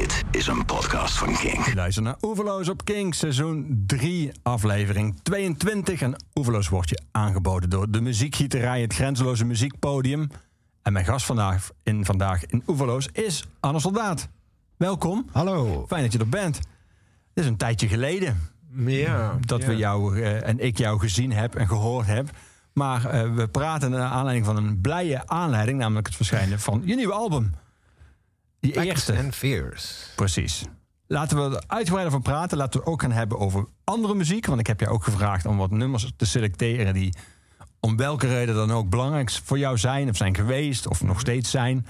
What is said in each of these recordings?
Dit is een podcast van King. Je luistert naar Oeverloos op King, seizoen 3, aflevering 22. En Oeverloos wordt je aangeboden door de muziekgieterij, het grenzeloze muziekpodium. En mijn gast vandaag in, vandaag in Oeverloos is Anne Soldaat. Welkom. Hallo. Fijn dat je er bent. Het is een tijdje geleden Ja. dat ja. we jou eh, en ik jou gezien heb en gehoord heb. Maar eh, we praten naar aanleiding van een blije aanleiding, namelijk het verschijnen van je nieuwe album. Die Facts eerste. and Fears. Precies. Laten we er uitgebreider van praten. Laten we het ook gaan hebben over andere muziek. Want ik heb jou ook gevraagd om wat nummers te selecteren die om welke reden dan ook belangrijk voor jou zijn of zijn geweest of nog steeds zijn.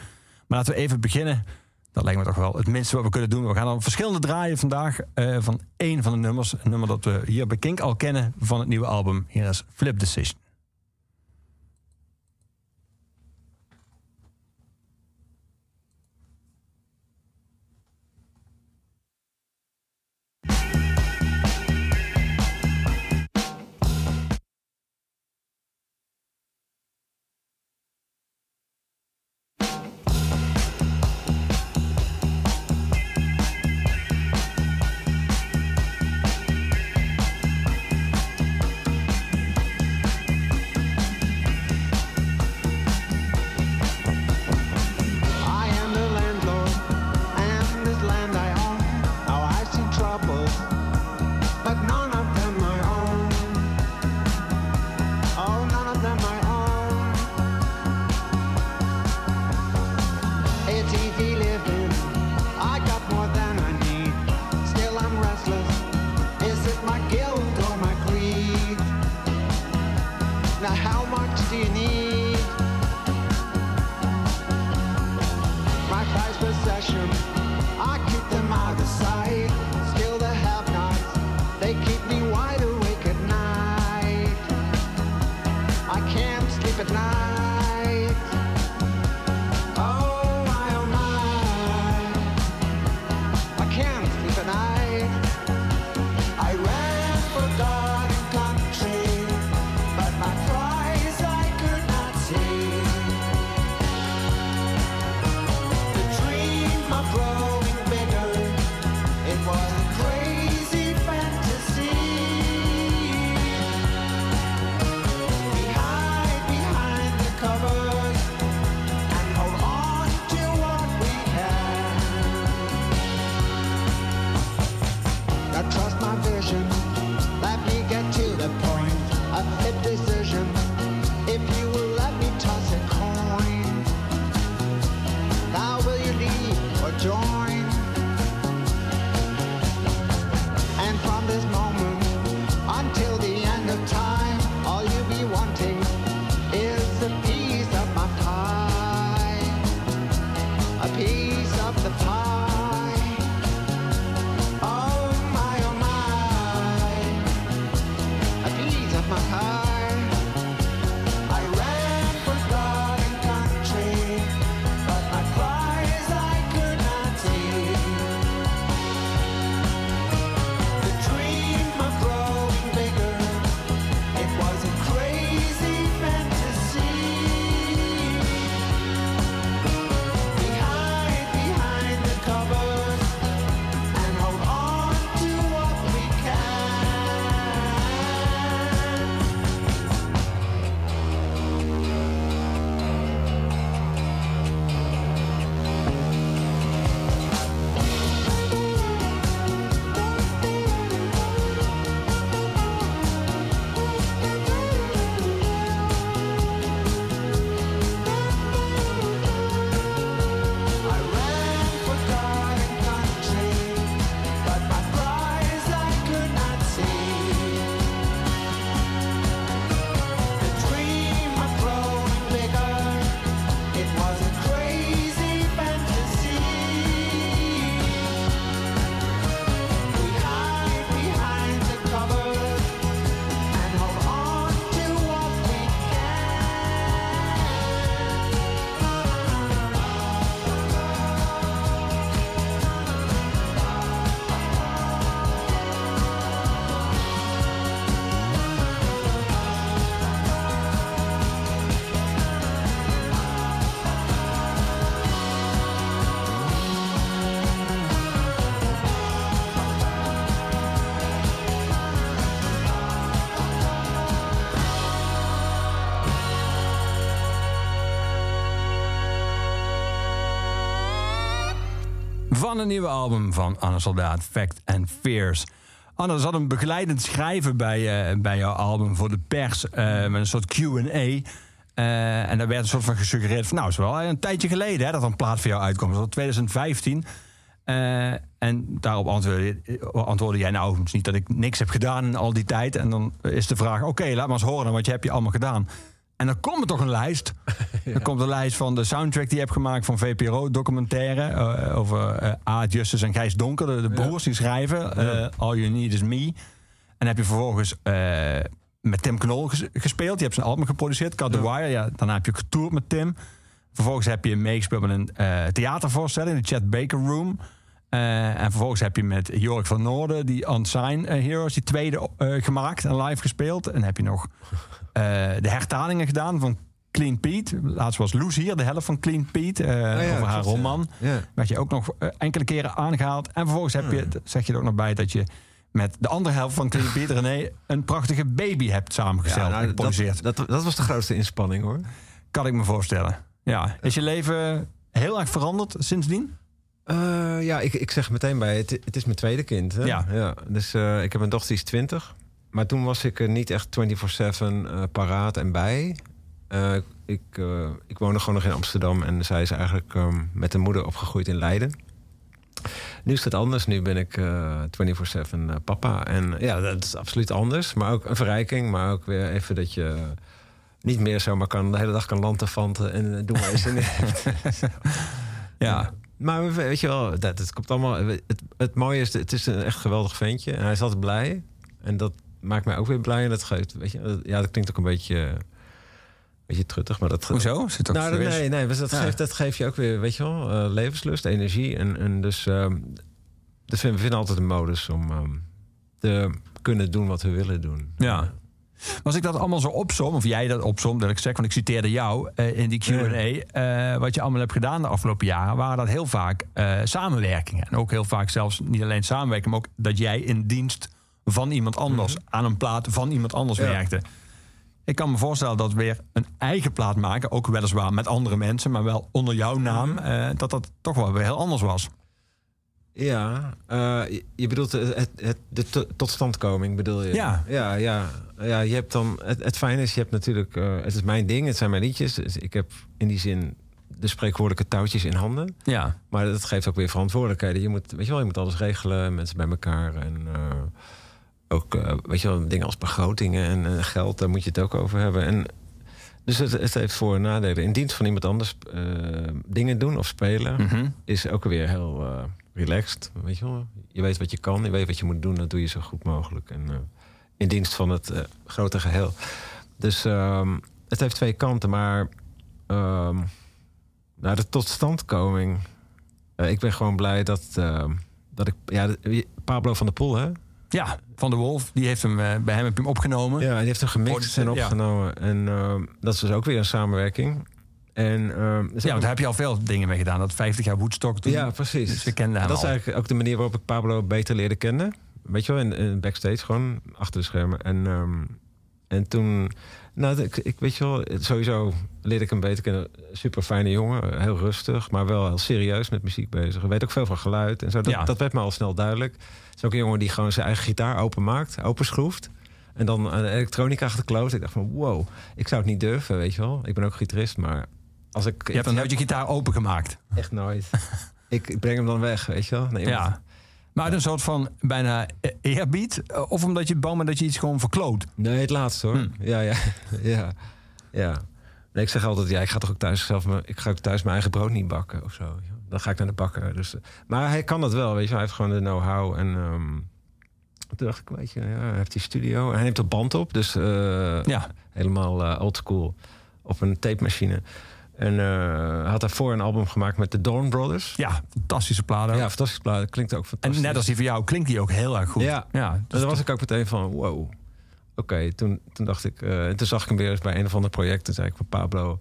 Maar laten we even beginnen. Dat lijkt me toch wel het minste wat we kunnen doen. We gaan dan verschillende draaien vandaag eh, van één van de nummers. Een nummer dat we hier bij Kink al kennen van het nieuwe album. Hier is Flip Decision. The pie. Van een nieuwe album van Anne Soldaat, Fact and Fears. Anne, zat een begeleidend schrijven bij, eh, bij jouw album voor de pers eh, met een soort Q&A. Eh, en daar werd een soort van gesuggereerd van... nou, is wel een tijdje geleden hè, dat een plaat voor jou uitkomt. Dat was 2015. Eh, en daarop antwoordde, jij nou het niet dat ik niks heb gedaan in al die tijd. En dan is de vraag, oké, laat maar eens horen wat je hebt je allemaal gedaan. En dan komt er toch een lijst. Dan komt een lijst van de soundtrack die je hebt gemaakt van VPRO, documentaire uh, over uh, Aad Justus en Gijs Donker, de, de broers die schrijven. Uh, All You Need Is Me. En heb je vervolgens met Tim Knol ges gespeeld. Je hebt zijn album geproduceerd, Cut the Wire. Ja, daarna heb je getoerd met Tim. Vervolgens heb je meegespeeld met een theatervoorstelling, de Chad Baker Room. Uh, en vervolgens heb je met Jorik van Noorden die Unsigned Heroes, die tweede uh, gemaakt en live gespeeld. En heb je nog de hertalingen gedaan van Clean Pete. Laatst was Loes hier, de helft van Clean Pete, oh ja, over haar roman. Ja. Ja. Werd je ook nog enkele keren aangehaald. En vervolgens heb je, zeg je er ook nog bij dat je met de andere helft van Clean Pete, René, een prachtige baby hebt samengesteld nou, en geproduceerd. Dat, dat, dat was de grootste inspanning hoor. Kan ik me voorstellen. Ja. Is je leven heel erg veranderd sindsdien? Uh, ja, ik, ik zeg meteen bij, het, het is mijn tweede kind. Hè? Ja. ja. Dus uh, ik heb een dochter die is 20. Maar toen was ik er niet echt 24-7 uh, paraat en bij. Uh, ik, ik woonde gewoon nog in Amsterdam en zij is eigenlijk um, met de moeder opgegroeid in Leiden. Nu is het anders. Nu ben ik 24-7 papa. En ja, dat is absoluut anders. Maar ook een verrijking. Maar ook weer even dat je niet meer zomaar kan, de hele dag kan lanterfanten en doen waar je zin in hebt. ja. Maar weet je wel, dat, het komt allemaal. Het, het mooie is, het is een echt geweldig ventje. En hij is altijd blij. En dat maakt mij ook weer blij. En dat geeft, weet je, ja, dat klinkt ook een beetje, een beetje truttig. Maar dat, Hoezo? Zit ook nou, nee, nee, dat, ja. geeft, dat geeft je ook weer, weet je wel, uh, levenslust, energie. En, en dus, dus we vinden altijd een modus om um, te kunnen doen wat we willen doen. Ja. Als ik dat allemaal zo opsom, of jij dat opsom, dat ik zeg, want ik citeerde jou uh, in die Q&A, uh, wat je allemaal hebt gedaan de afgelopen jaren, waren dat heel vaak uh, samenwerkingen. En ook heel vaak zelfs niet alleen samenwerking, maar ook dat jij in dienst van iemand anders, mm -hmm. aan een plaat van iemand anders ja. werkte. Ik kan me voorstellen dat weer een eigen plaat maken, ook weliswaar met andere mensen, maar wel onder jouw naam, mm -hmm. dat dat toch wel weer heel anders was. Ja, uh, je bedoelt het, het, de totstandkoming, bedoel je? Ja. Ja, ja, ja je hebt dan, het, het fijne is, je hebt natuurlijk, uh, het is mijn ding, het zijn mijn liedjes. Dus ik heb in die zin de spreekwoordelijke touwtjes in handen. Ja. Maar dat geeft ook weer verantwoordelijkheden. Je moet, weet je wel, je moet alles regelen, mensen bij elkaar en uh, ook, weet je wel, dingen als begrotingen en geld, daar moet je het ook over hebben. En dus het, het, heeft voor- en nadelen. In dienst van iemand anders dingen doen of spelen mm -hmm. is ook weer heel relaxed. Weet je wel? Je weet wat je kan, je weet wat je moet doen, dat doe je zo goed mogelijk. En uh, in dienst van het grote geheel. Dus um, het heeft twee kanten, maar um, naar de totstandkoming. Ik ben gewoon blij dat, dat ik. Ja, Pablo van der Poel, hè? Ja, Van der Wolf, die heeft hem, bij hem heb je hem opgenomen. Ja, die heeft hem gemixt en opgenomen. Ja. En dat is dus ook weer een samenwerking. En, uh, ja, want daar heb je al veel dingen mee gedaan. Dat 50 jaar Woodstock toen. Ja, precies. Dus we kenden hem dat is eigenlijk ook de manier waarop ik Pablo beter leerde kennen. Weet je wel, in, in backstage gewoon, achter de schermen. En, um, en toen, nou, ik, ik, weet je wel, sowieso leerde ik hem beter kennen. Super fijne jongen, heel rustig, maar wel heel serieus met muziek bezig. Weet ook veel van geluid en zo. Dat, Ja. dat werd me al snel duidelijk. Het is ook een jongen die gewoon zijn eigen gitaar openmaakt, openschroeft. En dan een elektronica gekloot. Ik dacht van, wow, ik zou het niet durven, weet je wel. Ik ben ook gitarist, maar als ik... Je hebt dan nooit je gitaar opengemaakt. Echt nooit. ik, breng hem dan weg, weet je wel. Nee, Ja. Maar uit een soort van bijna eerbied? Of omdat je bang bent dat je iets gewoon verkloot? Nee, het laatste hoor. Hm. Ja, ja, ja, ja. Nee, ik zeg altijd, ja, ik ga toch ook thuis zelf, me, ik ga ook thuis mijn eigen brood niet bakken of zo. Dan ga ik naar de bakker. Dus, maar hij kan dat wel, weet je. Hij heeft gewoon de know-how en. Um, toen dacht ik, weet je, ja, hij heeft die studio en hij neemt er band op, dus uh, ja. helemaal uh, old school op een tape machine. En uh, had daarvoor een album gemaakt met de Dawn Brothers. Ja, fantastische plaat ook. Ja, fantastische plaat. Klinkt ook fantastisch. En net als die van jou klinkt die ook heel erg goed. Ja, ja dus daar was ik ook meteen van, wow. Oké, okay, toen, toen dacht ik... En toen zag ik hem weer eens bij een of ander project. Toen zei ik van Pablo,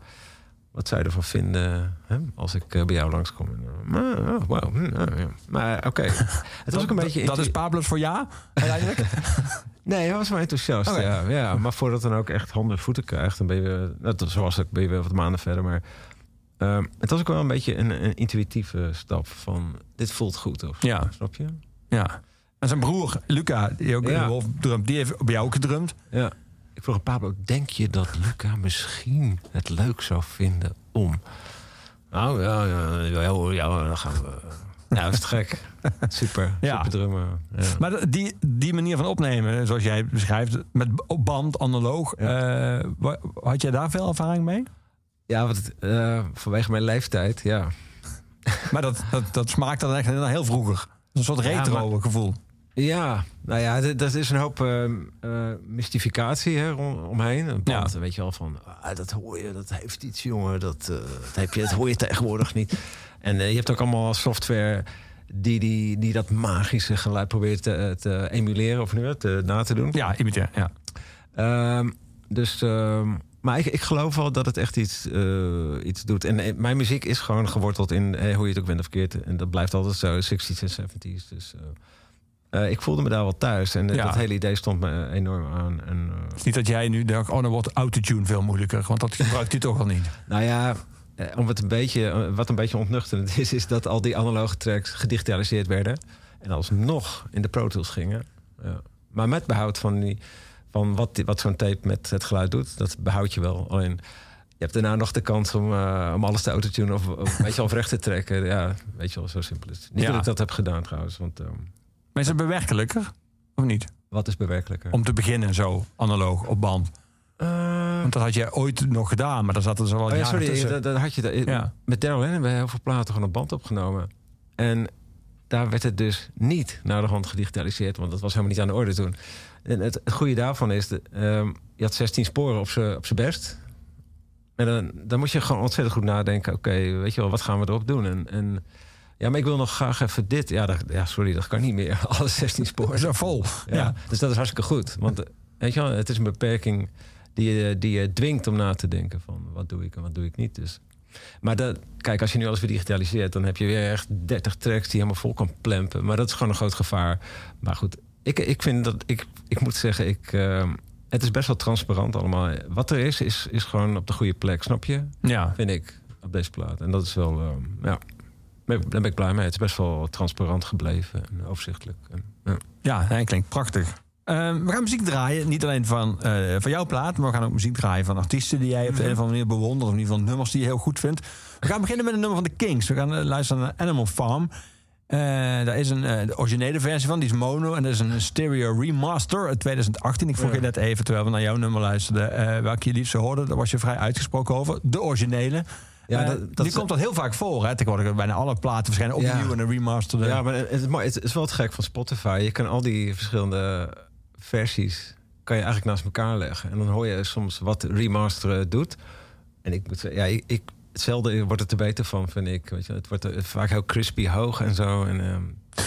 wat zou je ervan vinden hè, als ik uh, bij jou langskom? En, uh, oh, wow. Uh, ja. Maar oké, okay. het was ook een beetje... Dat is Pablo's voor ja, uiteindelijk? Nee, hij was wel enthousiast. Okay. Ja, ja, maar voordat dan ook echt handen en voeten krijgt, dan ben je net zoals ik, ben je weer wat maanden verder. Maar Ehm, het was ook wel een beetje een, een intuïtieve stap van dit voelt goed of Ja. snap je? Ja. En zijn broer, Luca, die ook in Ja. de Wolf drumt, die heeft bij jou ook gedrumd. Ja. Ik vroeg aan Pablo, denk je dat Luca misschien het leuk zou vinden om... Nou ja, ja, ja, ja, ja dan gaan we... Ja, dat is gek. Super, Ja. super drummen. Ja. Maar die, die manier van opnemen, zoals jij beschrijft, met op band, analoog, Ja. eh, had jij daar veel ervaring mee? Ja, het, eh, vanwege mijn leeftijd, ja. Maar dat, dat, dat smaakt dan echt heel vroeger. Een soort Ja, retro maar- gevoel. Ja, nou ja, dat is een hoop eh, eh, mystificatie hè, om- omheen. Een band, Ja. weet je wel, van ah, dat hoor je, dat heeft iets, jongen. Dat, eh, dat, heb je, dat hoor je tegenwoordig niet. En eh, je hebt ook allemaal software die, die, die dat magische geluid probeert te, te emuleren of nu te, na te doen. Ja, imiteer. Ja. Ehm, dus, ehm, maar ik, ik geloof wel dat het echt iets, iets doet. En mijn muziek is gewoon geworteld in hoe je het ook bent of verkeerd. En dat blijft altijd zo, 60s en 70s. Dus eh, eh, ik voelde me daar wel thuis. En eh, Ja. dat hele idee stond me enorm aan. En, eh, Het is niet dat jij nu denkt, oh, dan wordt autotune veel moeilijker. Want dat gebruikt hij toch al niet. nou ja, eh, om het een beetje, eh, wat een beetje ontnuchterend is, is dat al die analoge tracks gedigitaliseerd werden. En alsnog in de Pro Tools gingen. Ja. Maar met behoud van, die, van wat, die- wat zo'n tape met het geluid doet, dat behoud je wel. Alleen je hebt daarna nog de kans om, eh, om alles te autotunen of, of weet je of recht te trekken. Ja, weet je wel, zo simpel is het. Niet Ja. dat ik dat heb gedaan trouwens, want ehm, Maar is het bewerkelijker? Of niet? wat is bewerkelijker? Om te beginnen zo, analoog, op band. Eh, Want dat had jij ooit nog gedaan, maar daar zaten ze wel Oh ja, sorry, dat, dat had je. Dat, Ja. Met Daryl Lennon hebben we heel veel platen gewoon op band opgenomen. En daar werd het dus niet naar de hand gedigitaliseerd, want dat was helemaal niet aan de orde toen. En het, het goede daarvan is, de, ehm, je had 16 sporen op zijn op best. En dan, dan moet je gewoon ontzettend goed nadenken. Oké, weet je wel, wat gaan we erop doen? En, en ja, maar ik wil nog graag even dit. Ja, dat, ja sorry, dat kan niet meer. Alle 16 sporen. Zo vol. Ja. Ja. Dus dat is hartstikke goed. Want weet je wel, het is een beperking die je, die je dwingt om na te denken van wat doe ik en wat doe ik niet. Dus. Maar dat, kijk, als je nu alles weer digitaliseert, dan heb je weer echt 30 tracks die helemaal vol kan plempen. Maar dat is gewoon een groot gevaar. Maar goed, ik, ik vind dat ik, ik moet zeggen, ik, eh, het is best wel transparant allemaal. Wat er is, is, is gewoon op de goede plek, snap je? Ja. Vind ik op deze plaat. En dat is wel, eh, ja, daar ben ik blij mee. Het is best wel transparant gebleven en overzichtelijk. En, ja. Ja, hij klinkt prachtig. Ehm, we gaan muziek draaien, niet alleen van, eh, van jouw plaat, maar we gaan ook muziek draaien van artiesten die jij op de een of andere manier bewondert, of in ieder geval nummers die je heel goed vindt. We gaan beginnen met een nummer van de Kings. We gaan eh, luisteren naar Animal Farm. Eh, daar is een de originele versie van, die is mono. En dat is een stereo remaster uit 2018. Ik vroeg Ja. je net even, terwijl we naar jouw nummer luisterden, welke je liefst hoorde. Daar was je vrij uitgesproken over. De originele. Ja, Eh, dat- dat die is- komt dat heel vaak voor. Hè? Tegenwoordig bijna alle platen verschijnen opnieuw en een remaster. Ja, maar het is, mooi. het is wel het gek van Spotify. Je kan al die verschillende versies kan je eigenlijk naast elkaar leggen. En dan hoor je soms wat remasteren doet. En ik moet zeggen, ja, ik, ik, hetzelfde wordt het er beter van, vind ik. Weet je, het wordt er vaak heel crispy hoog en zo. En, ehm,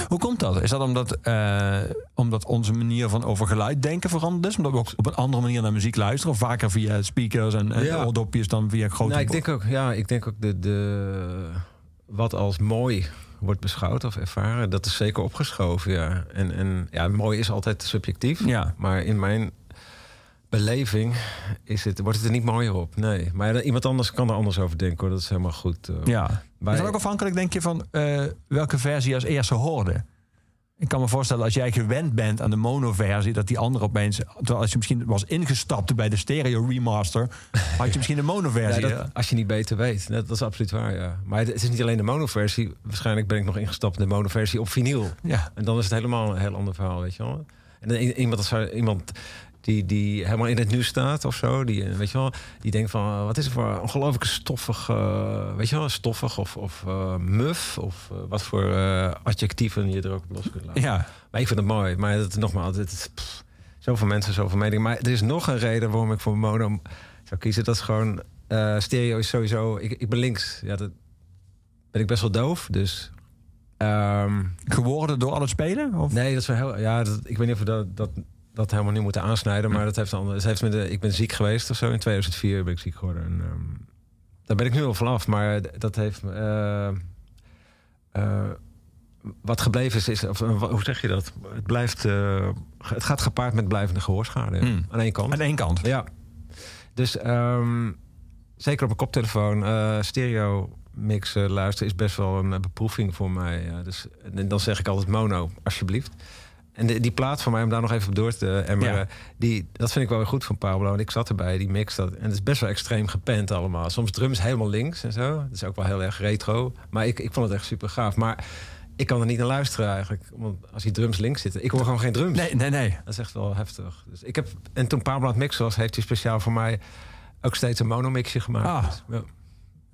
Hoe komt dat? Is dat omdat, eh, omdat onze manier van over geluid denken veranderd is? Omdat we ook op een andere manier naar muziek luisteren? Of vaker via speakers en, en Ja. oordopjes dan via grote... nou, ik denk ook, ja, ik denk ook de, de, wat als mooi wordt beschouwd of ervaren, dat is zeker opgeschoven. Ja. En, en ja, mooi is altijd subjectief. Ja. Maar in mijn beleving is het, wordt het er niet mooier op. Nee. Maar iemand anders kan er anders over denken hoor. Dat is helemaal goed. eh. Ja. Wij- Is dat ook afhankelijk, denk je, van eh, welke versie je als eerste hoorde? Ik kan me voorstellen, als jij gewend bent aan de mono-versie, dat die andere opeens... Terwijl als je misschien was ingestapt bij de stereo remaster, had je misschien de mono-versie. als je niet beter weet. Dat, dat is absoluut waar, ja. Maar het is niet alleen de monoversie. Waarschijnlijk ben ik nog ingestapt in de monoversie op vinyl. ja. En dan is het helemaal een heel ander verhaal, weet je wel. En iemand, als iemand die, die helemaal in het nieuws staat of zo, die, eh, weet je wel, die denkt van, eh, wat is er voor ongelooflijke stoffig, eh, weet je wel, stoffig of, of muf, of wat voor adjectieven je er ook op los kunt laten. ja. Maar ik vind het mooi. Maar dat, nogmaals, het is pff, zoveel mensen, zoveel meningen. Maar er is nog een reden waarom ik voor mono zou kiezen. Dat is gewoon, stereo is sowieso, ik, ik ben links. Ja, dat ben ik best wel doof, dus... ehm, Geworden door al het spelen? Of? Nee, dat is wel heel. Ja, dat, ik weet niet of dat, dat, dat helemaal nu moeten aansnijden. Maar dat heeft dan. Het heeft met de, ik ben ziek geweest of zo. In 2004 ben ik ziek geworden. En, ehm, daar ben ik nu al vanaf. Maar dat heeft. eh, eh, wat gebleven is, is of, eh, hoe zeg je dat? Het blijft. eh, het gaat gepaard met blijvende gehoorschade. Hmm. Aan één kant. Aan één kant. Ja. Dus ehm, zeker op een koptelefoon, eh, stereo mixen luisteren is best wel een beproeving voor mij. Ja. Dus, en dan zeg ik altijd mono, alsjeblieft. En de- die plaat van mij, om daar nog even op door te emmeren... Ja. Die, dat vind ik wel weer goed van Pablo. En ik zat erbij, die mix. Dat, en het is best wel extreem gepend allemaal. Soms drums helemaal links en zo. Dat is ook wel heel erg retro. Maar ik, ik vond het echt super gaaf. Maar ik kan er niet naar luisteren eigenlijk. Want als die drums links zitten... Ik hoor gewoon geen drums. Nee, nee, nee. Dat is echt wel heftig. Dus ik heb, en toen Pablo aan het mixen was, heeft hij speciaal voor mij ook steeds een monomixje gemaakt. Ah. Dus, ja.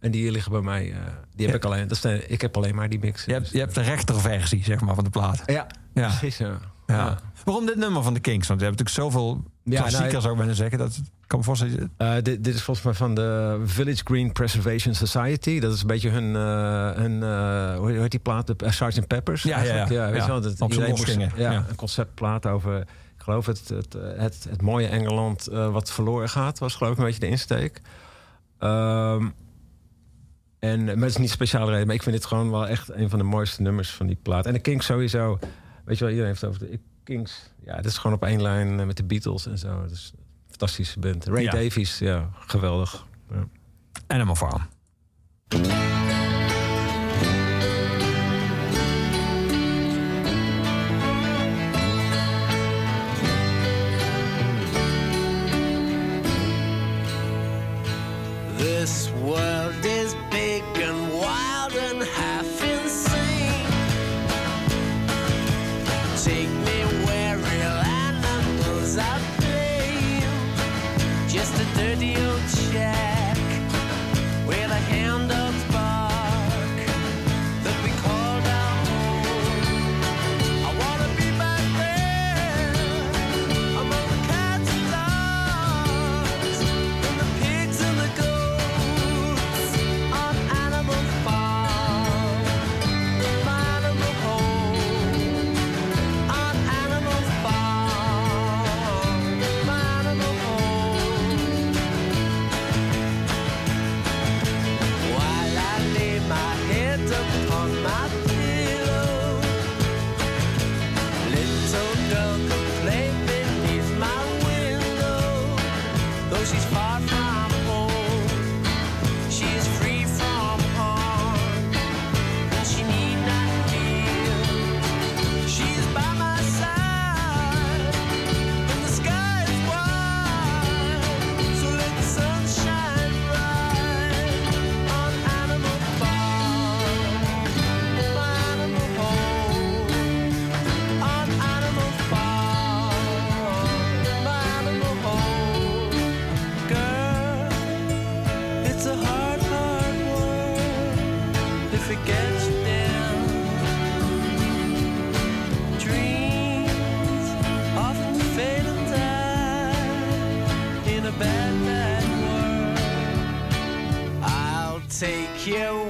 En die liggen bij mij. eh, die heb Ja. ik alleen. Dat is de- ik heb alleen maar die mix. Je hebt, je hebt de rechterversie, zeg maar, van de plaat. Ja, Ja. precies. Ja. Ja. Waarom dit nummer van de Kings? Want je hebt natuurlijk zoveel Ja, klassiekers, nou, zou ik bijna zeggen. Dat kan me voorstellen. Eh, dit, dit is volgens mij van de Village Green Preservation Society. Dat is een beetje hun, eh, hun eh, hoe heet die plaat? De, uh, Sgt. Peppers. Ja, ja, ja. weet je wel, dat Op moest-. Ja, een conceptplaat over, ik geloof het, het, het, het mooie Engeland wat verloren gaat, was geloof ik een beetje de insteek. Ehm, en, maar het is niet een speciale reden, maar ik vind dit gewoon wel echt een van de mooiste nummers van die plaat. En de Kings sowieso. Weet je wel, iedereen heeft het over de Kings. Ja, dit is gewoon op één lijn eh, met de Beatles en zo. Dus fantastische band. Ray Ja. Davies, ja, geweldig. Ja. Animal Farm. here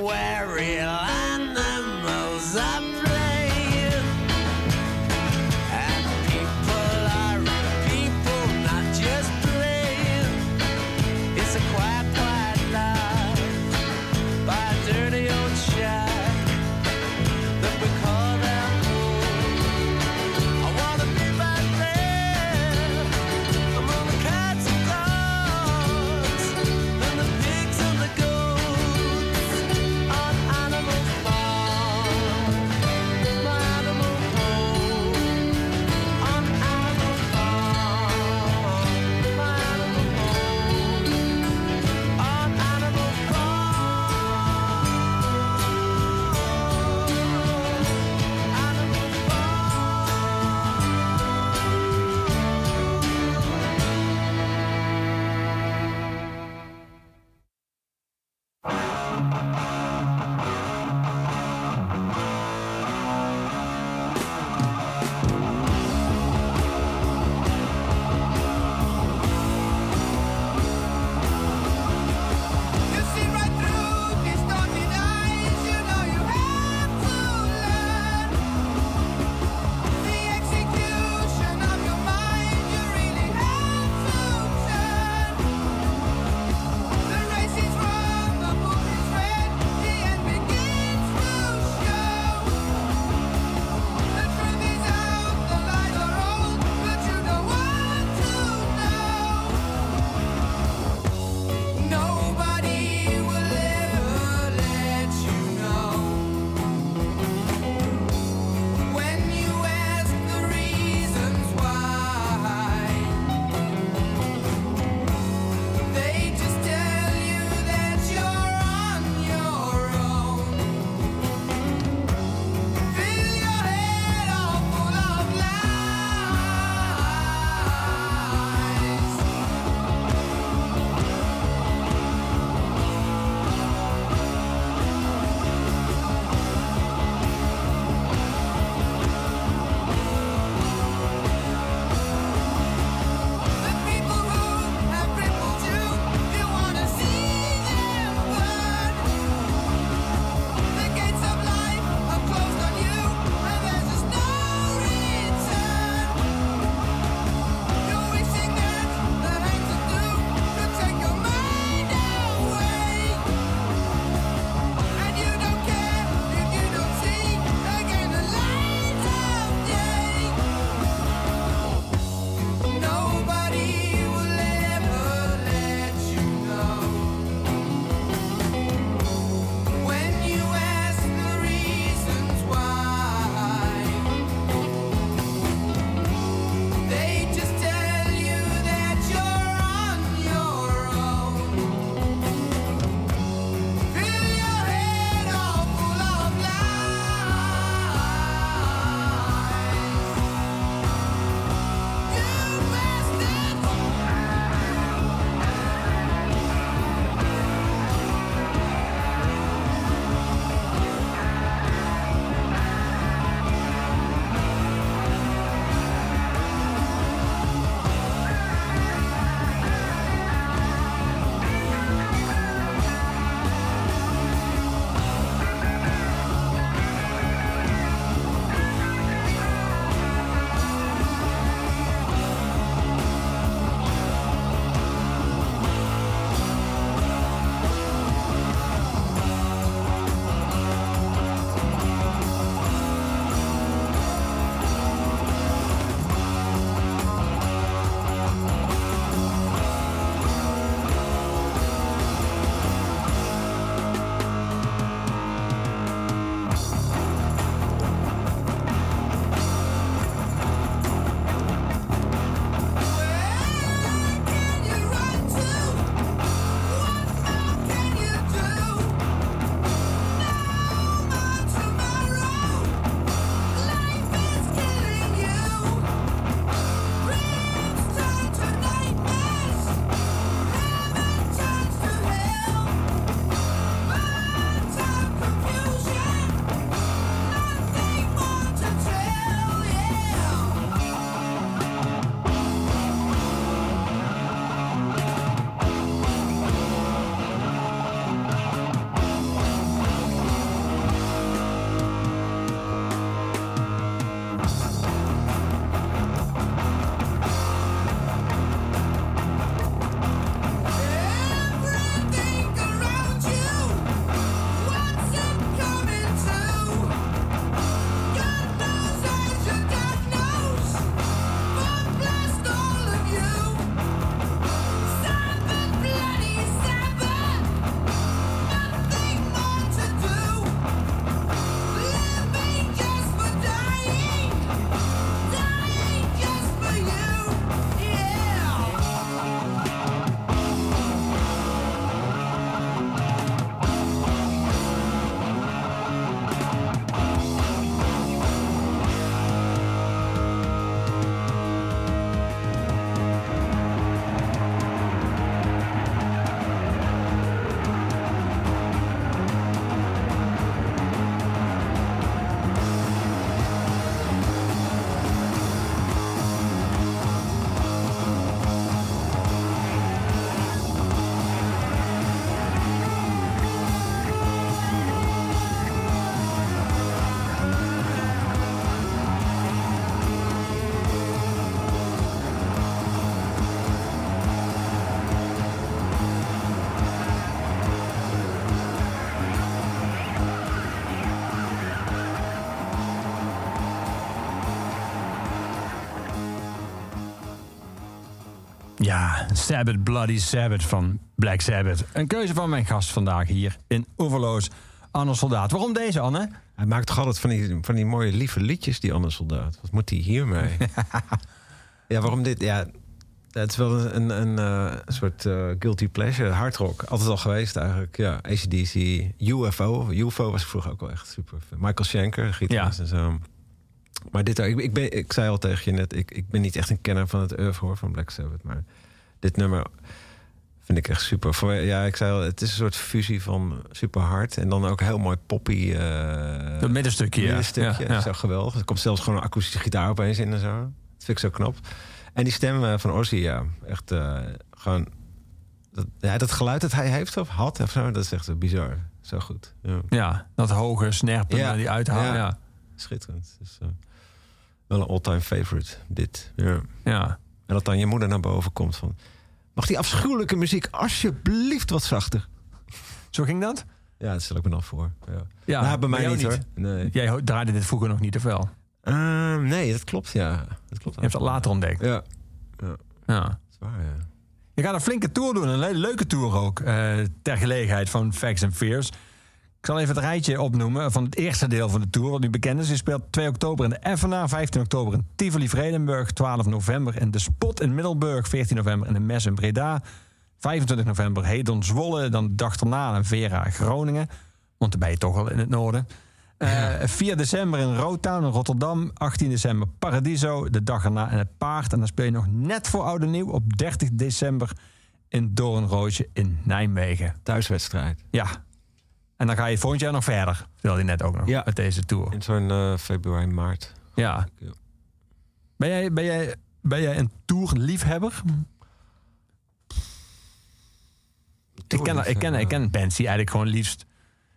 Ja, Sabbath, Bloody Sabbath van Black Sabbath. Een keuze van mijn gast vandaag hier in Oeverloos, Anne Soldaat. Waarom deze, Anne? Hij maakt toch altijd van die, van die mooie lieve liedjes, die andere soldaat. Wat moet hij hiermee? ja, waarom dit? Ja, het is wel een, een, een, eh, soort eh, guilty pleasure. Hardrock, altijd al geweest eigenlijk. Ja, ACDC, UFO. UFO was ik vroeger ook wel echt super. fan. Michael Schenker, gitarist en zo. Maar dit, ik, ik, ben, ik zei al tegen je net, ik, ik ben niet echt een kenner van het oeuvre hoor, van Black Sabbath. Maar dit nummer vind ik echt super. Voor, ja, ik zei al, het is een soort fusie van super hard en dan ook heel mooi poppy. eh Dat middenstukje, ja. middenstukje. Ja, ja. Zo geweldig. Er komt zelfs gewoon een akoestische gitaar opeens in en zo. Dat vind ik zo knap. En die stem eh, van Ozzy, ja, echt eh, gewoon... Dat, ja, dat geluid dat hij heeft of had of zo, dat is echt bizar. Zo goed. Ja. Ja, dat hoge snerpen Ja. die uithalen. Ja. Schitterend. Dus, wel een all-time favorite, dit. Ja. ja. En dat dan je moeder naar boven komt van... Mag die afschuwelijke muziek alsjeblieft wat zachter? Zo ging dat? Ja, dat stel ik me dan voor. Ja, Ja, nou, bij mij niet, hoor. Nee. Jij draaide dit vroeger nog niet, of wel? Ehm, nee, dat klopt, ja. Dat klopt Je hebt het later ontdekt. Ja, Ja. dat is waar, ja. Je gaat een flinke tour doen, een le- leuke tour ook. eh, ter gelegenheid van Facts and Fears. Ik zal even het rijtje opnoemen van het eerste deel van de tour, wat nu bekend is. Je speelt 2 oktober in de Effena, 15 oktober in Tivoli Vredenburg, 12 november in de Spot in Middelburg, 14 november in de Mes in Breda, 25 november Hedon Zwolle, dan de dag erna in Vera Groningen, want dan ben je toch al in het noorden. Eh, 4 december in Rotown in Rotterdam, 18 december Paradiso, de dag erna in het Paard. En dan speel je nog net voor Oude Nieuw op 30 december in Doornroosje in Nijmegen. Thuiswedstrijd. Ja. En dan ga je volgend jaar nog verder, vertelde je net ook nog, Ja. met deze tour. In zo'n eh, februari, maart. Ja. Ben jij, ben jij, ben jij een tourliefhebber? Ik ken, ik, ken, ik ken bands die eigenlijk gewoon liefst...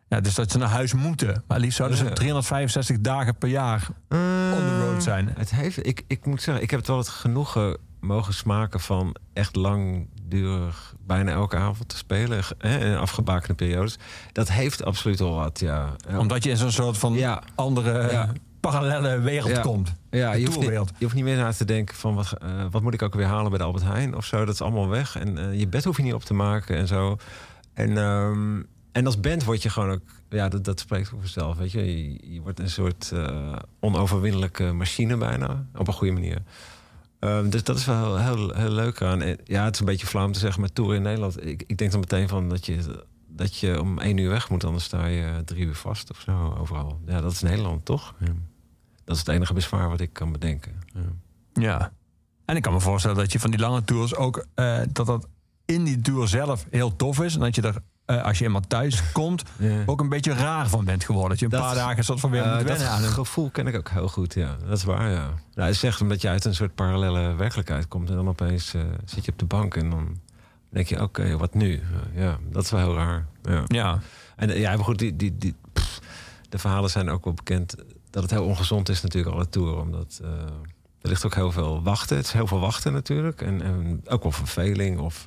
Ja, dus dat ze naar huis moeten. Maar liefst zouden ze Ja. 365 dagen per jaar on the road zijn. Het heeft, ik, ik moet zeggen, ik heb het wel het genoegen mogen smaken van echt langdurig bijna elke avond te spelen. Hè, in afgebakende periodes. Dat heeft absoluut wel wat, ja. Omdat je in zo'n soort van Ja. andere Ja. parallele wereld Ja. komt. Ja, je hoeft, niet, je hoeft niet meer na te denken van wat, eh, wat moet ik ook weer halen bij de Albert Heijn of zo. Dat is allemaal weg. En eh, je bed hoef je niet op te maken en zo. En, ehm, en als band word je gewoon ook, ja, dat, dat spreekt voor zichzelf. Weet je, je, je wordt een soort eh, onoverwinnelijke machine bijna, op een goede manier. Ehm, dus dat is wel heel, heel, heel leuk aan. En ja, het is een beetje flauw om te zeggen, maar tour in Nederland. Ik, ik denk dan meteen van dat je, dat je om één uur weg moet, anders sta je drie uur vast of zo overal. Ja, dat is Nederland toch? Ja. Dat is het enige bezwaar wat ik kan bedenken. Ja. Ja. En ik kan me voorstellen dat je van die lange tours ook... eh, dat dat in die tour zelf heel tof is. En dat je er, eh, als je eenmaal thuis komt... Ja. ook een beetje raar van bent geworden. Dat je een Dat- paar dagen soort van weer moet dat aan gevoel ken ik ook heel goed, ja. Dat is waar, ja. Nou, het is echt omdat je uit een soort parallele werkelijkheid komt... en dan opeens eh, zit je op de bank en dan denk je... oké, wat nu? Ja, dat is wel heel raar. Ja. Ja, En ja, maar goed, die, die, die, pff, de verhalen zijn ook wel bekend... dat het heel ongezond is natuurlijk, alle tour. Omdat er ligt ook heel veel wachten. Het is heel veel wachten natuurlijk. En, en ook wel verveling of...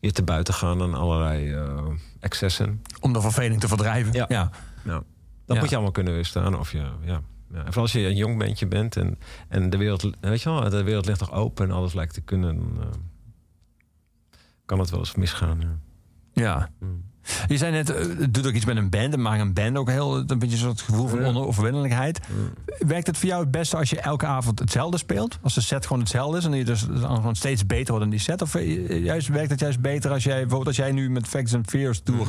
je te buiten gaan aan allerlei eh, excessen. om de verveling te verdrijven. Ja. ja. Nou, dat Ja. moet je allemaal kunnen weerstaan. Of je, ja, ja. En vooral als je een jong bandje bent en, en de wereld, weet je wel, de wereld ligt nog open en alles lijkt te kunnen, dan eh, kan het wel eens misgaan. Ja. Ja. Mm. Je zei net, eh, het doet ook iets met een band. En maakt een band ook heel een beetje soort gevoel van onoverwinnelijkheid. Werkt het voor jou het beste als je elke avond hetzelfde speelt? Als de set gewoon hetzelfde is en je dus gewoon steeds beter wordt in die set? Of eh, juist werkt het juist beter als jij bijvoorbeeld als jij nu met Facts and Fears tour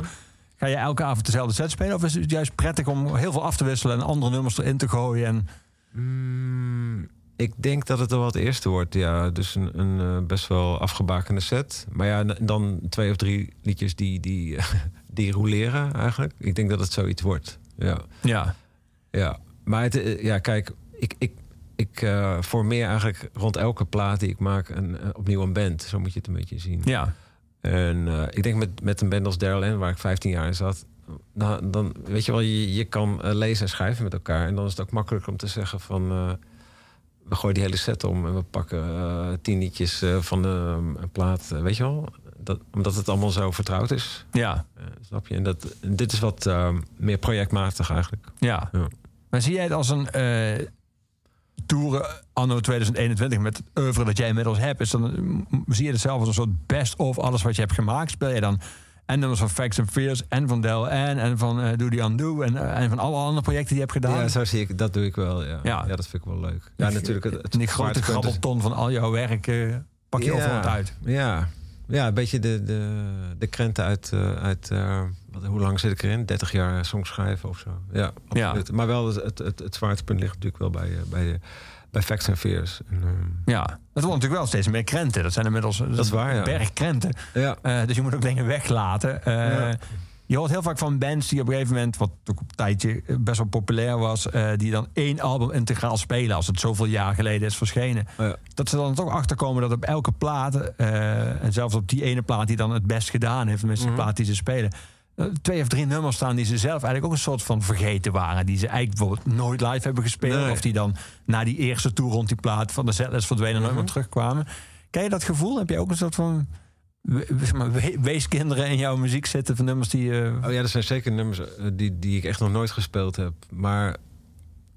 ga je elke avond dezelfde set spelen? Of is het juist prettig om heel veel af te wisselen en andere nummers erin te gooien? En, Mm, ik denk dat het er wel het eerste wordt, ja. Dus een, een eh, best wel afgebakende set. Maar ja, dan twee of drie liedjes die, die, die roleren eigenlijk. Ik denk dat het zoiets wordt, ja. ja, Ja, maar het, eh, ja, kijk, ik, ik, ik eh, formeer eigenlijk rond elke plaat die ik maak een, opnieuw een band. Zo moet je het een beetje zien. ja, En ik denk met, met een band als Daryl N, waar ik 15 jaar in zat, nou, dan weet je wel, je, je kan lezen en schrijven met elkaar. En dan is het ook makkelijker om te zeggen van. Eh, we gooien die hele set om en we pakken eh, tien liedjes eh, van de, een plaat, eh, weet je wel? Dat, omdat het allemaal zo vertrouwd is. ja, eh, snap je? En dat, dit is wat eh, meer projectmatig eigenlijk. ja. Ja. Maar zie jij het als een eh toeren anno 2021 met het oeuvre dat jij inmiddels hebt, is dan eh, zie je het zelf als een soort best of alles wat je hebt gemaakt. Speel je dan en nummers van Facts and Fears en van Del en en van eh, Do the Undo en, eh, en van alle andere projecten die je hebt gedaan. Ja, zo zie ik, dat doe ik wel. Ja, Ja. ja. dat vind ik wel leuk. Ja, natuurlijk. Het, het en die grote is- grabbelton van al jouw werk eh, pak je Ja. overal uit. Ja, ja een beetje de, de, de krenten uit, uit wat, hoe lang zit ik erin? 30 jaar songs schrijven of zo. Ja, Ja. Maar wel, het, het, het zwaartepunt ligt natuurlijk wel bij, bij, bij Facts and Fears. En, ehm, Ja, dat wordt natuurlijk wel steeds meer krenten. Dat zijn inmiddels dat is waar, ja. berg krenten. ja. Eh, dus je moet ook dingen weglaten. Eh, Ja. Je hoort heel vaak van bands die op een gegeven moment, wat ook op een tijdje eh, best wel populair was, eh, die dan één album integraal spelen als het zoveel jaar geleden is verschenen. Ja. Dat ze dan toch achterkomen dat op elke plaat, eh, en zelfs op die ene plaat die dan het best gedaan heeft, tenminste Mhm. de plaat die ze spelen, eh, twee of drie nummers staan die ze zelf eigenlijk ook een soort van vergeten waren. Die ze eigenlijk bijvoorbeeld nooit live hebben gespeeld. Nee. Of die dan na die eerste tour rond die plaat van de setlist verdwenen en nooit Mhm. meer terugkwamen. Ken je dat gevoel? Heb je ook een soort van weeskinderen in jouw muziek zitten van nummers die... eh, Oh ja, er zijn zeker nummers eh, die, die ik echt nog nooit gespeeld heb. Maar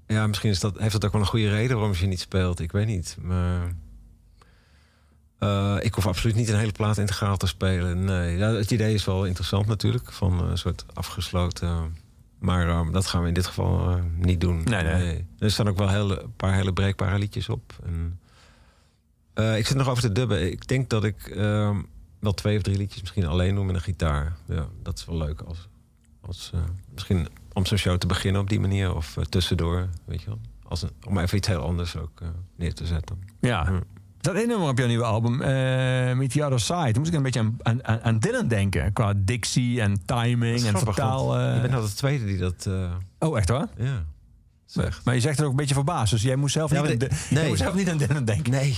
ja, misschien is dat, heeft dat ook wel een goede reden waarom je ze niet speelt. Ik weet niet. Maar eh, ik hoef absoluut niet een hele plaat integraal te spelen. Nee, ja, het idee is wel interessant natuurlijk. Van een soort afgesloten... Maar eh, dat gaan we in dit geval eh, niet doen. Nee, nee. Er staan ook wel hele, een paar hele breekbare liedjes op. En, eh, ik zit nog over te dubben. Ik denk dat ik eh, wel twee of drie liedjes misschien alleen doe met een gitaar. Ja, dat is wel leuk. Als, als, eh, misschien om zo'n show te beginnen op die manier. Of eh, tussendoor, weet je wel. Als een, om even iets heel anders ook eh, neer te zetten. ja. Hm. Er staat één nummer op jouw nieuwe album, eh Meet the Other Side. Toen moest ik een beetje aan, aan- aan, Dylan denken. Qua dictie en Dat timing en vertaal. want eh. Je bent nou de tweede die dat... eh, Oh, echt hoor? ja, zegt. Maar je zegt het ook een beetje verbaasd. Dus jij moest zelf, Ja, niet, aan, jij nee. moest zelf niet aan Dylan denken. Nee.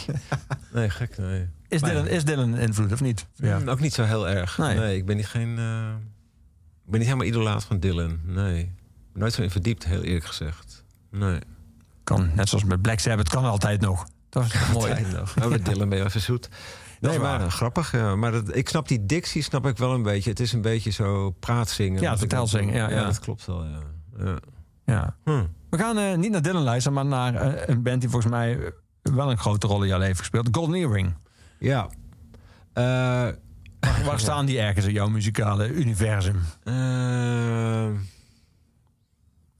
nee, gek, nee. Is Maar- Dylan, is Dylan een invloed of niet? Ja. Mm, Ook niet zo heel erg. Nee. Nee, ik ben niet geen... ik ben niet helemaal idolaat van Dylan. Nee. Nooit zo in verdiept, heel eerlijk gezegd. Nee. Kan, net zoals met Black Sabbath, kan altijd nog. Dat is toch mooi. Met Dylan ben je even zoet. Nee, Nee, maar grappig. Ja. Maar dat, ik snap die dictie snap ik wel een beetje. Het is een beetje zo praatzingen. Ja, vertelzingen, dan- ja, ja. dat klopt wel, ja. ja. Ja. Hm. We gaan eh, niet naar Dylan luisteren, maar naar eh, een band die volgens mij eh, wel een grote rol in jouw leven gespeeld. Golden Earring. Ja. Waar, waar staan die ergens in jouw muzikale universum?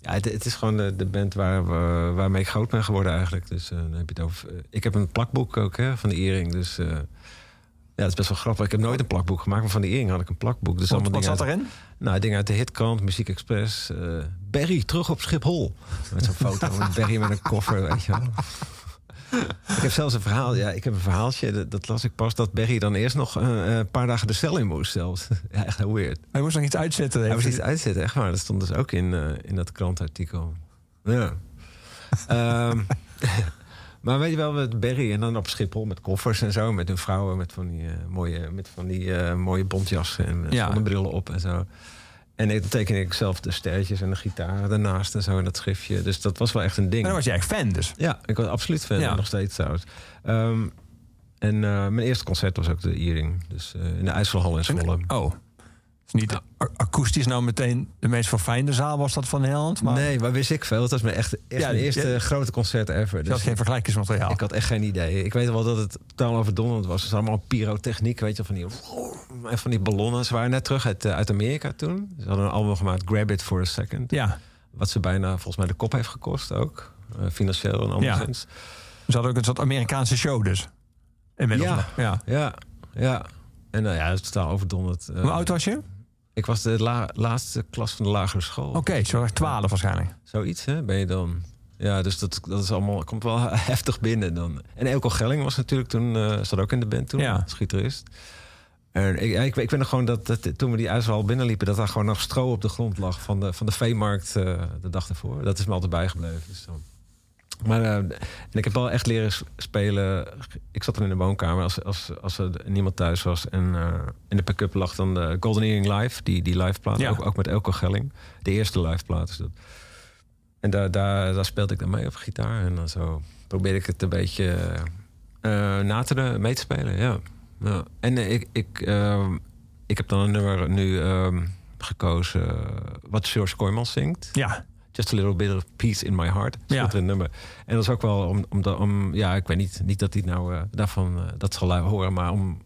Ja, het, het is gewoon de, de band waar, we- waarmee ik groot ben geworden eigenlijk. Dus eh, dan heb je het over. eh, ik heb een plakboek ook hè, van de Earring. Dus eh, ja, het is best wel grappig. Ik heb nooit een plakboek gemaakt, maar van de Earring had ik een plakboek. Dus Wat, allemaal wat dingen zat uit, erin? Nou, dingen uit de hitkant, Muziek Express. Barry, terug op Schiphol. Met zo'n foto van Barry met een koffer, weet je wel. Ik heb zelfs een verhaal, ja, ik heb een verhaaltje, dat, dat las ik pas, dat Barry dan eerst nog eh, een paar dagen de cel in moest zelfs. Ja, echt heel weird. Hij moest nog iets uitzetten. Hij moest iets uitzetten, echt waar. Dat stond dus ook in, eh, in dat krantartikel. Ja. Ehm, maar weet je wel, met Barry en dan op Schiphol met koffers en zo. Met hun vrouwen met van die, eh, mooie, met van die eh, mooie bontjassen en ja. zonnebrillen op en zo. En dan tekende ik zelf de sterretjes en de gitaar daarnaast en zo. En dat schriftje. Dus dat was wel echt een ding. En dan was echt fan dus. Ja, ik was absoluut fan. Ja. Nog steeds trouwens. Ehm, en eh, mijn eerste concert was ook de Earring. Dus eh, in de IJsselhal in Zwolle. Oh. Niet akoestisch nou meteen de meest verfijnde zaal was dat van Nederland. Maar Nee, maar wist ik veel. Het was mijn, echt, echt Ja, mijn eerste ja. grote concert ever. Dus geen vergelijkingsmateriaal. ik had echt geen idee. Ik weet wel dat het totaal overdonderd was. Het was allemaal pyrotechniek, weet je, van die, en van die ballonnen. Ze waren net terug uit, eh, uit Amerika toen. Ze hadden een album gemaakt, Grab It for a Second. Ja, Wat ze bijna volgens mij de kop heeft gekost ook. Eh, financieel en anderszins. ze hadden ook een soort Amerikaanse show dus. Inmiddels Ja. ja. Ja, ja. En nou ja, het is totaal overdonderd. Eh, Hoe oud was je? Ik was de la- laatste klas van de lagere school. Oké, zo echt 12 waarschijnlijk. Zoiets, hè, ben je dan. Ja, dus dat, dat is allemaal, komt wel heftig binnen dan. En Elko Gelling was natuurlijk toen, eh zat ook in de band toen, Ja. En ik, ik, ik weet nog gewoon dat, dat toen we die ijzerhal binnenliepen... dat daar gewoon nog stro op de grond lag van de, van de veemarkt eh, de dag ervoor. Dat is me altijd bijgebleven. Dus dan. Maar eh, en ik heb wel echt leren spelen. Ik zat dan in de woonkamer als, als, als er niemand thuis was. En eh, in de pick-up lag dan de Golden Earring Live, die, die live plaat. Ja. Ook, ook met Elko Gelling. De eerste live plaat is dat. En daar, daar, daar speelde ik dan mee op gitaar. En dan zo probeerde ik het een beetje eh, na te mee te spelen. Ja. ja. En ik, ik, ehm, ik heb dan een nummer nu ehm, gekozen. wat George Kooijmans zingt. Ja, Just a Little Bit of Peace in My Heart. Ja. Nummer. En dat is ook wel om, om, om ja, ik weet niet, niet dat hij nou eh, daarvan, eh, dat zal horen, maar om,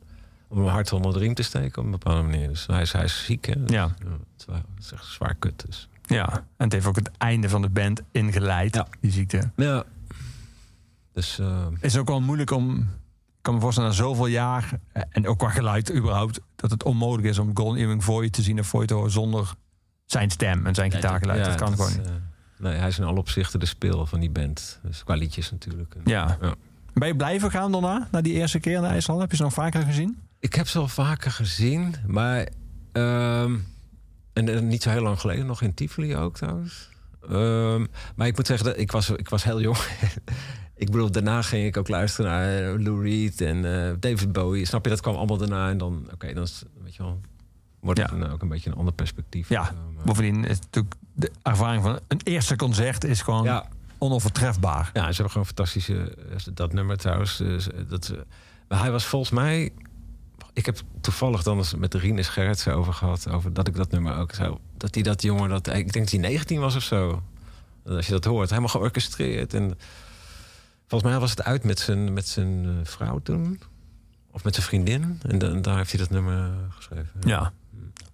om een hart onder de riem te steken op een bepaalde manier. Dus hij is, hij is ziek, hè. Dus, Ja. het is, echt zwaar kut, dus. Ja, en het heeft ook het einde van de band ingeleid, Ja. die ziekte. Ja. Dus, eh, is ook wel moeilijk om. Ik kan me voorstellen, na zoveel jaar. En ook qua geluid überhaupt. Dat het onmogelijk is om Golden Earring Voy te zien of Voy te horen zonder zijn stem en zijn gitaargeluid. ja, dat kan dat gewoon eh, nee, hij is in alle opzichten de speel van die band. Dus qua liedjes natuurlijk. Ja. ja. Ben je blijven gaan daarna? Na die eerste keer naar IJsland? Heb je ze nog vaker gezien? Ik heb ze al vaker gezien, maar ehm, en, en niet zo heel lang geleden, nog in Tivoli ook trouwens. Ehm, maar ik moet zeggen, dat ik was, ik was heel jong. ik bedoel, daarna ging ik ook luisteren naar Lou Reed en eh, David Bowie. Snap je, dat kwam allemaal daarna. En dan, oké, dan is, weet je wel, wordt het Ja. ook een beetje een ander perspectief. Ja. zo, maar- Bovendien is natuurlijk de ervaring van een eerste concert is gewoon ja, onovertrefbaar. Ja, ze hebben gewoon fantastische... Dat nummer trouwens. eh, dat, eh, maar hij was volgens mij... Ik heb toevallig dan eens met de Rinus Gerritsen over gehad... over dat ik dat nummer ook zou... Dat hij dat jongen... Dat, ik denk dat hij 19 was of zo. Als je dat hoort. Helemaal georchestreerd. En volgens mij was het uit met zijn, met zijn eh, vrouw toen. Of met zijn vriendin. En, da- en daar heeft hij dat nummer eh, geschreven. Ja.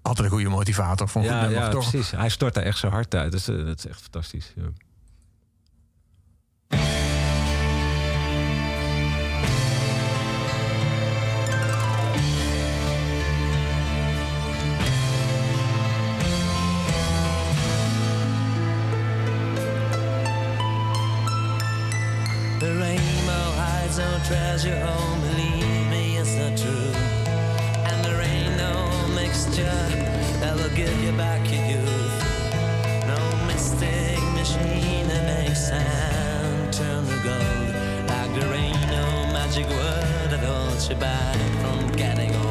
Altijd een goede motivator voor een ja, goed nummer, ja toch? precies. Hij stort daar echt zijn hart uit. Dus, dat is echt fantastisch. Ja. The rainbow hides no treasure, oh, magic word that holds you back from getting old.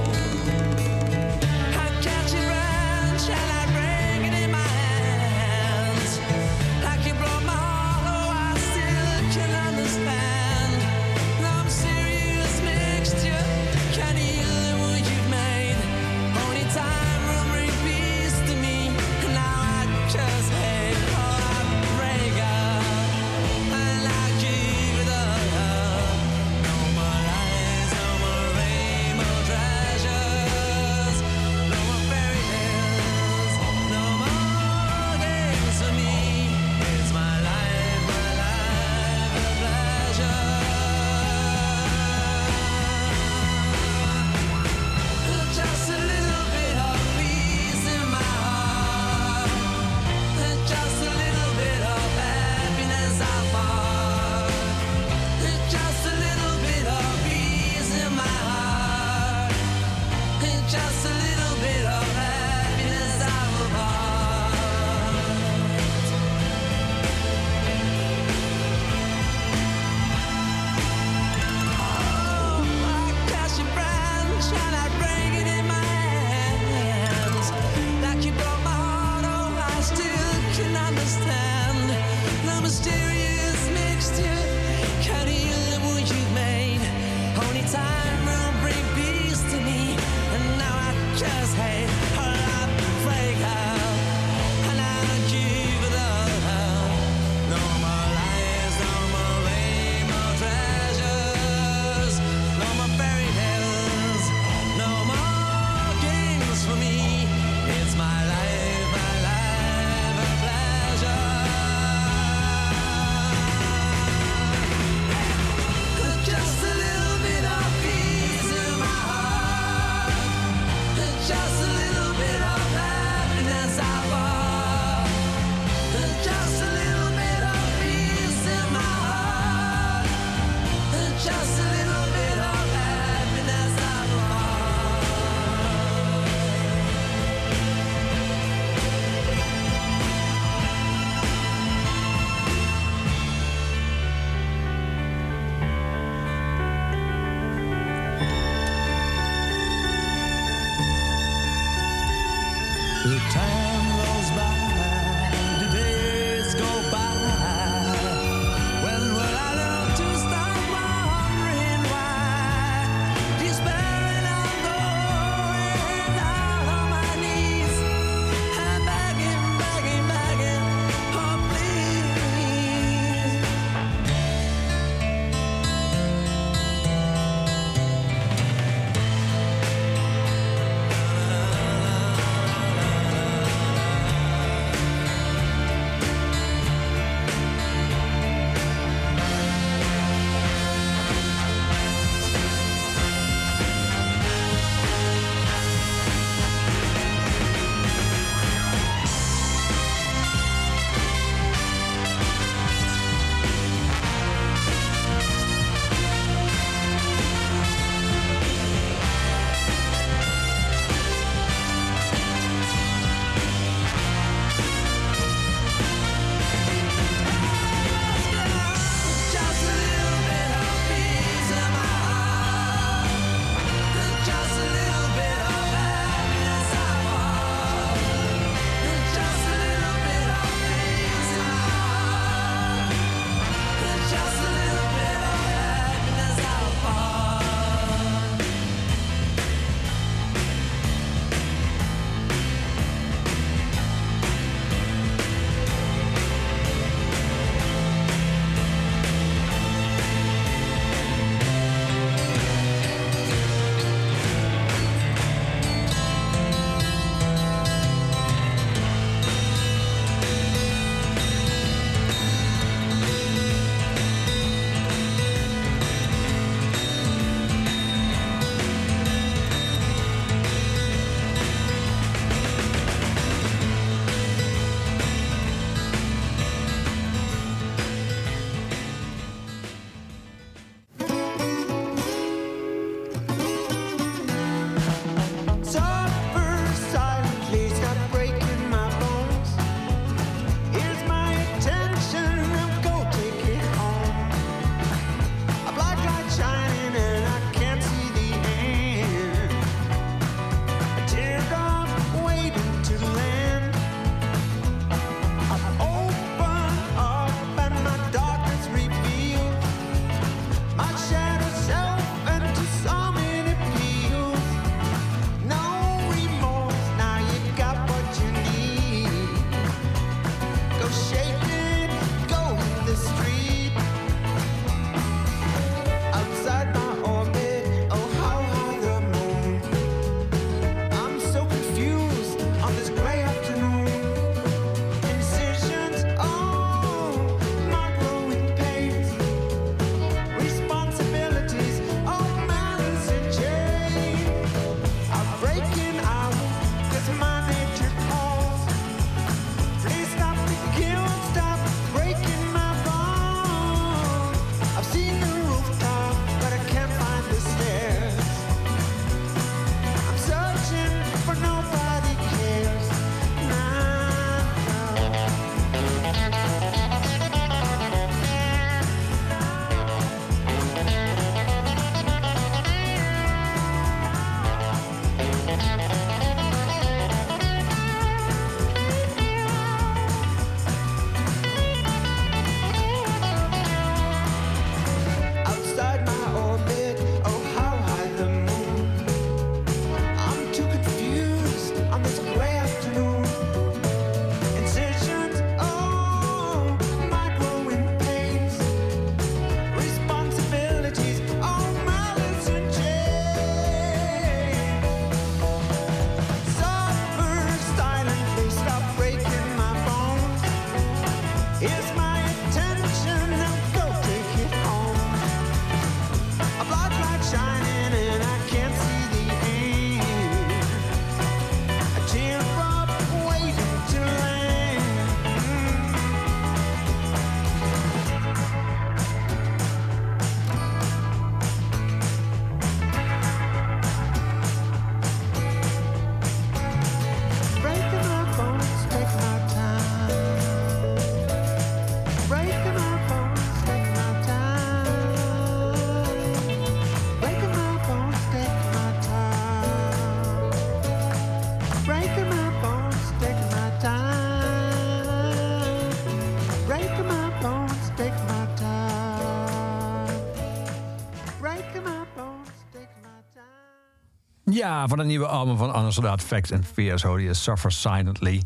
Ja, van het nieuwe album van Soldaat, Facts and Fears, hoorde je Suffer Silently.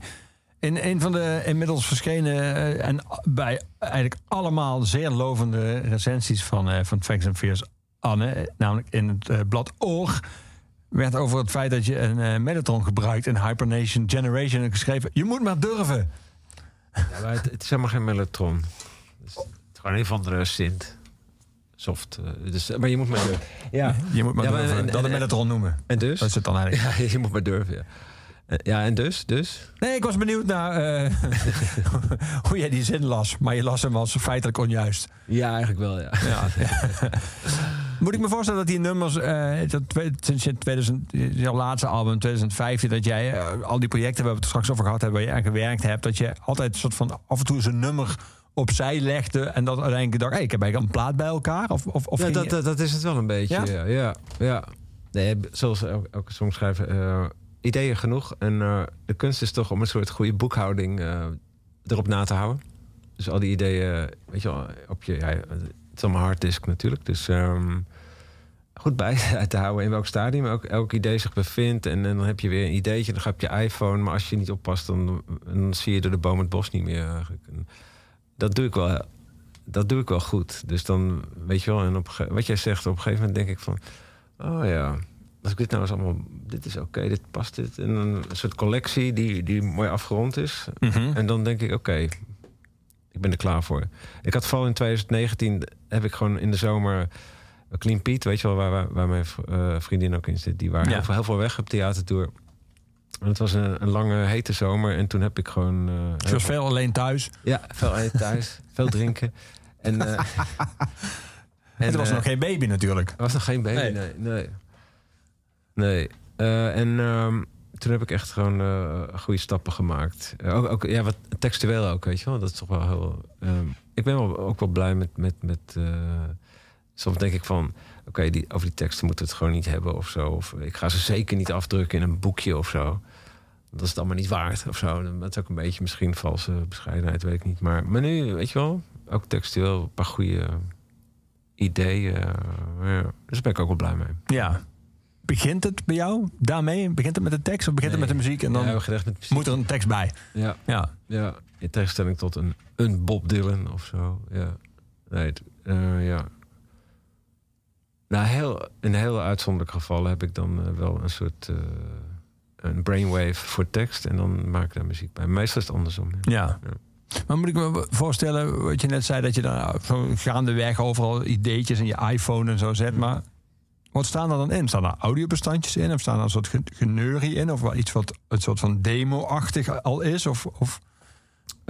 In een van de inmiddels verschenen eh, en bij eigenlijk allemaal zeer lovende recensies van, eh, van Facts and Fears, Anne, eh, namelijk in het blad Oor, werd over het feit dat je een Metatron gebruikt in Hypernation Generation geschreven. Je moet maar durven. Ja, het, het is helemaal geen mellotron. Het is, gewoon een van andere synth. Soft. eh, dus, maar je moet maar durven. Ja, Je moet maar Ja, durven en- dat een en- Metatron noemen. en dus? Dat is het dan eigenlijk. Ja, je moet maar durven, ja. Eh, Ja, en dus? Dus? Nee, ik was benieuwd naar eh, hoe jij die zin las. Maar je las hem als feitelijk onjuist. Ja, eigenlijk wel, ja. Ja. Moet ik me voorstellen dat die nummers, eh, dat sinds je 2000, jouw laatste album 2015, dat jij eh, al die projecten waar we het straks over gehad hebben, waar je aan gewerkt hebt, dat je altijd soort van af en toe een nummer opzij legde en dat uiteindelijk dacht, hey, ik heb eigenlijk een plaat bij elkaar? Of, of, of ja dat, je- dat, dat is het wel een beetje. Ja? Ja, ja. Nee, zoals el- elke songschrijver, eh ideeën genoeg. En eh, de kunst is toch om een soort goede boekhouding eh, erop na te houden. Dus al die ideeën, weet je wel, op je... Ja, het is allemaal harddisk natuurlijk. Dus ehm, goed bij te houden in welk stadium elk, elk idee zich bevindt. En, en dan heb je weer een ideetje, dan ga je op je iPhone. Maar als je niet oppast, dan, dan zie je door de boom het bos niet meer eigenlijk. En dat doe ik wel dat doe ik wel goed. Dus dan, weet je wel, en op, wat jij zegt, op een gegeven moment denk ik van... Oh ja, als ik dit nou eens allemaal... Dit is oké, dit past dit. En een, soort collectie die, die mooi afgerond is. Mhm. En dan denk ik, oké, ik ben er klaar voor. Ik had vooral in 2019, heb ik gewoon in de zomer... eh, Clean Pete, weet je wel, waar, waar, waar mijn eh, vriendin ook in zit. Die waren Ja. heel, veel, heel veel weg op theatertour. En het was een, een lange, hete zomer. En toen heb ik gewoon... eh, was veel alleen thuis. ja, veel eten thuis, veel drinken. En, eh, En er was eh, nog geen baby natuurlijk. er was nog geen baby, Nee. nee. Nee. nee. Eh, en ehm, toen heb ik echt gewoon eh, goede stappen gemaakt. Ook, ook, ja, wat textueel ook, weet je wel. Dat is toch wel heel... ehm, ik ben wel, ook wel blij met... met, met eh, soms denk ik van... Oké, die, over die teksten moeten we het gewoon niet hebben of zo. Of ik ga ze zeker niet afdrukken in een boekje of zo. Dat is het allemaal niet waard of zo. Dat is ook een beetje misschien valse bescheidenheid, weet ik niet. Maar, maar nu, weet je wel, ook textueel een paar goede ideeën. ja. Dus daar ben ik ook wel blij mee. Ja. Begint het bij jou daarmee? Begint het met de tekst of begint het met de muziek en dan ja, met muziek. moet er een tekst bij? Ja, Ja. ja, in tegenstelling tot een, een Bob Dylan of zo. Ja. Nee, het- eh, ja. Nou, heel, in heel uitzonderlijke gevallen heb ik dan eh, wel een soort een brainwave voor tekst en dan maak ik daar muziek bij. Meestal is het andersom. Ja. Ja. Maar moet ik me voorstellen, wat je net zei, dat je daar zo gaandeweg overal ideetjes in je iPhone en zo zet. Maar wat staan er dan in? Staan er audiobestandjes in? Of staan er een soort ge- geneurie in? Of iets wat een soort van demo-achtig al is? Of, of,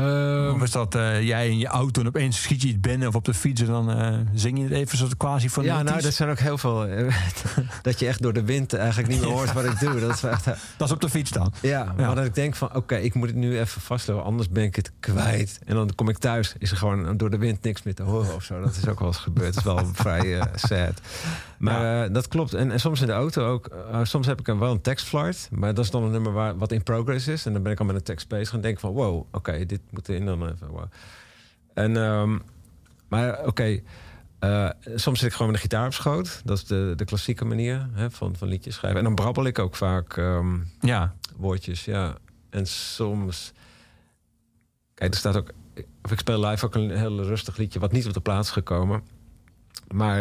Ehm, of is dat eh, jij in je auto en opeens schiet je iets binnen of op de fiets en dan eh, zing je het even soort quasi van ja, nou, er zijn ook heel veel. eh, dat je echt door de wind eigenlijk niet meer hoort wat ik doe. Dat is echt. Dat is op de fiets dan. Ja, Ja. maar dat ik denk van, oké, ik moet het nu even vastleggen, anders ben ik het kwijt. En dan kom ik thuis, is er gewoon door de wind niks meer te horen of zo. Dat is ook wel eens gebeurd. Dat is wel vrij sad. Maar eh, dat klopt. En, en soms in de auto ook. soms heb ik een, wel een tekstflight, maar dat is dan een nummer waar, wat in progress is. En dan ben ik al met een tekst bezig en denk van, wow, oké, dit moet erin dan even. Wow. En, ehm, maar oké, eh, soms zit ik gewoon met de gitaar op schoot. Dat is de, de klassieke manier hè, van, van liedjes schrijven. En dan brabbel ik ook vaak. ehm, Ja. woordjes, ja. En soms... Kijk, er staat ook... Of ik speel live ook een heel rustig liedje... wat niet op de plaats is gekomen. Maar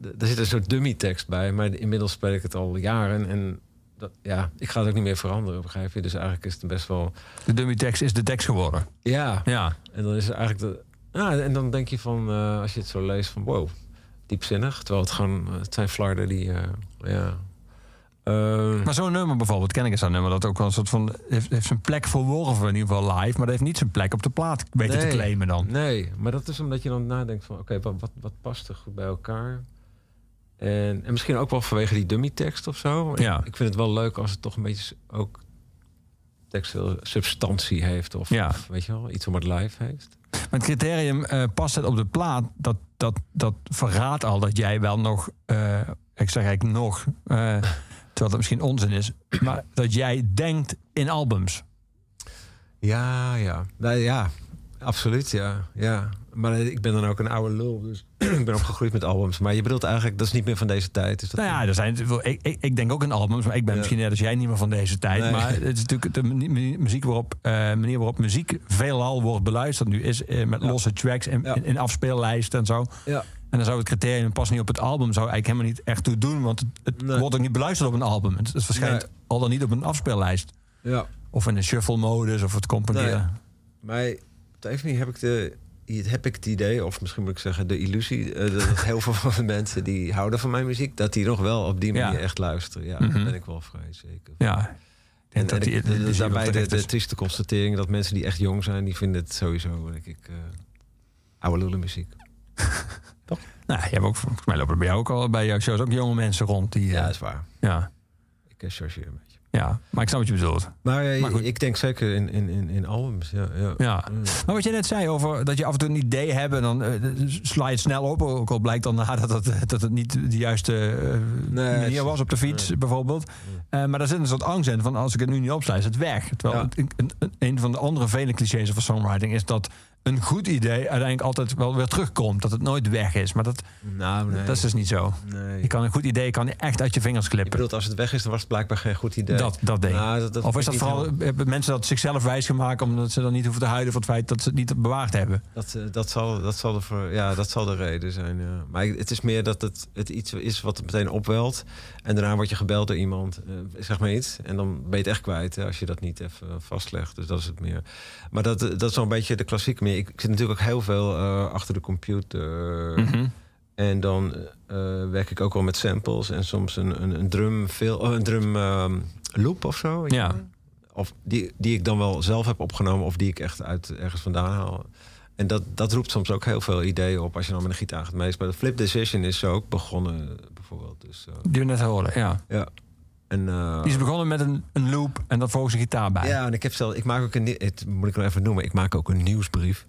d- er zit een soort dummy tekst bij. Maar inmiddels speel ik het al jaren. En dat, ja, ik ga het ook niet meer veranderen, begrijp je? Dus eigenlijk is het best wel... De dummy tekst is de tekst geworden. Ja, Ja. en dan is het eigenlijk... De, ja, en dan denk je van... eh, als je het zo leest van... Wow, diepzinnig. Terwijl het gewoon... eh, Het zijn flarden die... eh, ja... Eh, Maar zo'n nummer bijvoorbeeld, ken ik eens dat nummer, dat ook wel een soort van heeft, heeft zijn plek verworven, in ieder geval live, maar dat heeft niet zijn plek op de plaat weten te Nee. claimen dan. Nee, maar dat is omdat je dan nadenkt van... oké, wat, wat, wat past er goed bij elkaar? En, en misschien ook wel vanwege die dummy tekst of zo. Ja. Ik, ik vind het wel leuk als het toch een beetje ook textueel substantie heeft. Of, Ja. of weet je wel, iets om het live heeft. Maar het criterium eh, past het op de plaat, dat, dat, dat verraadt al dat jij wel nog, eh, ik zeg eigenlijk nog, eh, terwijl dat misschien onzin is, maar dat jij denkt in albums. Ja, ja. Nou, ja, absoluut, ja. ja. Maar eh, ik ben dan ook een oude lul, dus ik ben opgegroeid met albums. Maar je bedoelt eigenlijk, dat is niet meer van deze tijd. Is dat Nou ja, er zijn, ik, ik, ik denk ook aan albums, maar ik ben Ja. misschien net als jij niet meer van deze tijd. Nee. Maar het is natuurlijk de muziek waarop, eh, manier waarop muziek veelal wordt beluisterd nu is eh, met Ja. losse tracks in, Ja. in, in afspeellijsten en zo. Ja. En dan zou het criterium pas niet op het album zou eigenlijk helemaal niet echt toe doen, want het, het Nee. wordt ook niet beluisterd op een album. Het, het verschijnt Nee. al dan niet op een afspeellijst. ja. Of in de shuffle modus of het componeren. Nee. Maar op de een heb ik, de, heb ik het idee, of misschien moet ik zeggen de illusie... eh, dat heel veel van de mensen die houden van mijn muziek... dat die nog wel op die Ja. manier echt luisteren. Ja, Mhm. daar ben ik wel vrij zeker. Ja. En, dat die- daarbij de, is. trieste constatering dat mensen die echt jong zijn... die vinden het sowieso, denk ik, eh oude lullen muziek. Nou, je hebt ook, volgens mij lopen bij jou ook al bij jouw shows ook jonge mensen rond die. Ja, eh, is waar. ja, Ik chargeer beetje. Ja, maar ik snap wat je bedoelt. Maar, eh, Maar ik denk zeker in, in, in, in albums, ja. ja. Ja. Maar wat je net zei over dat je af en toe een idee hebt en dan eh, sla je het snel op. Ook al blijkt dan na dat het, dat het niet de juiste Nee, manier was op de fiets, nee. bijvoorbeeld. Maar daar zit een soort angst in van als ik het nu niet opsla, is het weg. Terwijl Ja. het- een, een, een van de andere vele clichés van songwriting is dat een goed idee uiteindelijk altijd wel weer terugkomt. Dat het nooit weg is. Maar dat, Nou, nee. dat is dus niet zo. nee. Je kan een goed idee kan echt uit je vingers klippen. bedoelt, als het weg is, dan was het blijkbaar geen goed idee. Dat, dat ding. Nou, of dat- is dat ik vooral hebben mensen dat zichzelf wijsgemaakt omdat ze dan niet hoeven te huilen voor het feit dat ze het niet bewaard hebben? Dat, eh, dat, zal, dat, zal de, ja, dat zal de reden zijn. Ja. Maar ik- het is meer dat het, het iets is wat meteen opwelt. En daarna word je gebeld door iemand, eh, zeg maar iets. En dan ben je het echt kwijt hè, als je dat niet even eh, vastlegt. Dus dat is het meer. Maar dat, eh, dat is wel een beetje de klassieke meer. Ik, ik zit natuurlijk ook heel veel achter de computer. Mhm. En dan werk ik ook wel met samples. En soms een, een, een drum, veel, oh, een drum ehm, loop of zo. Ja. wel. Of die, die ik dan wel zelf heb opgenomen. Of die ik echt uit ergens vandaan haal. En dat, dat roept soms ook heel veel ideeën op als je dan met een gitaar gaat meespelen. Flip Decision is zo ook begonnen, bijvoorbeeld. Dus, eh, Die we net hoorden, ja. ja. En, eh, Die is begonnen met een, een loop en dan volgens een gitaar bij. ja, en ik heb zelf, ik maak ook een, het moet ik nog even noemen, ik maak ook een nieuwsbrief.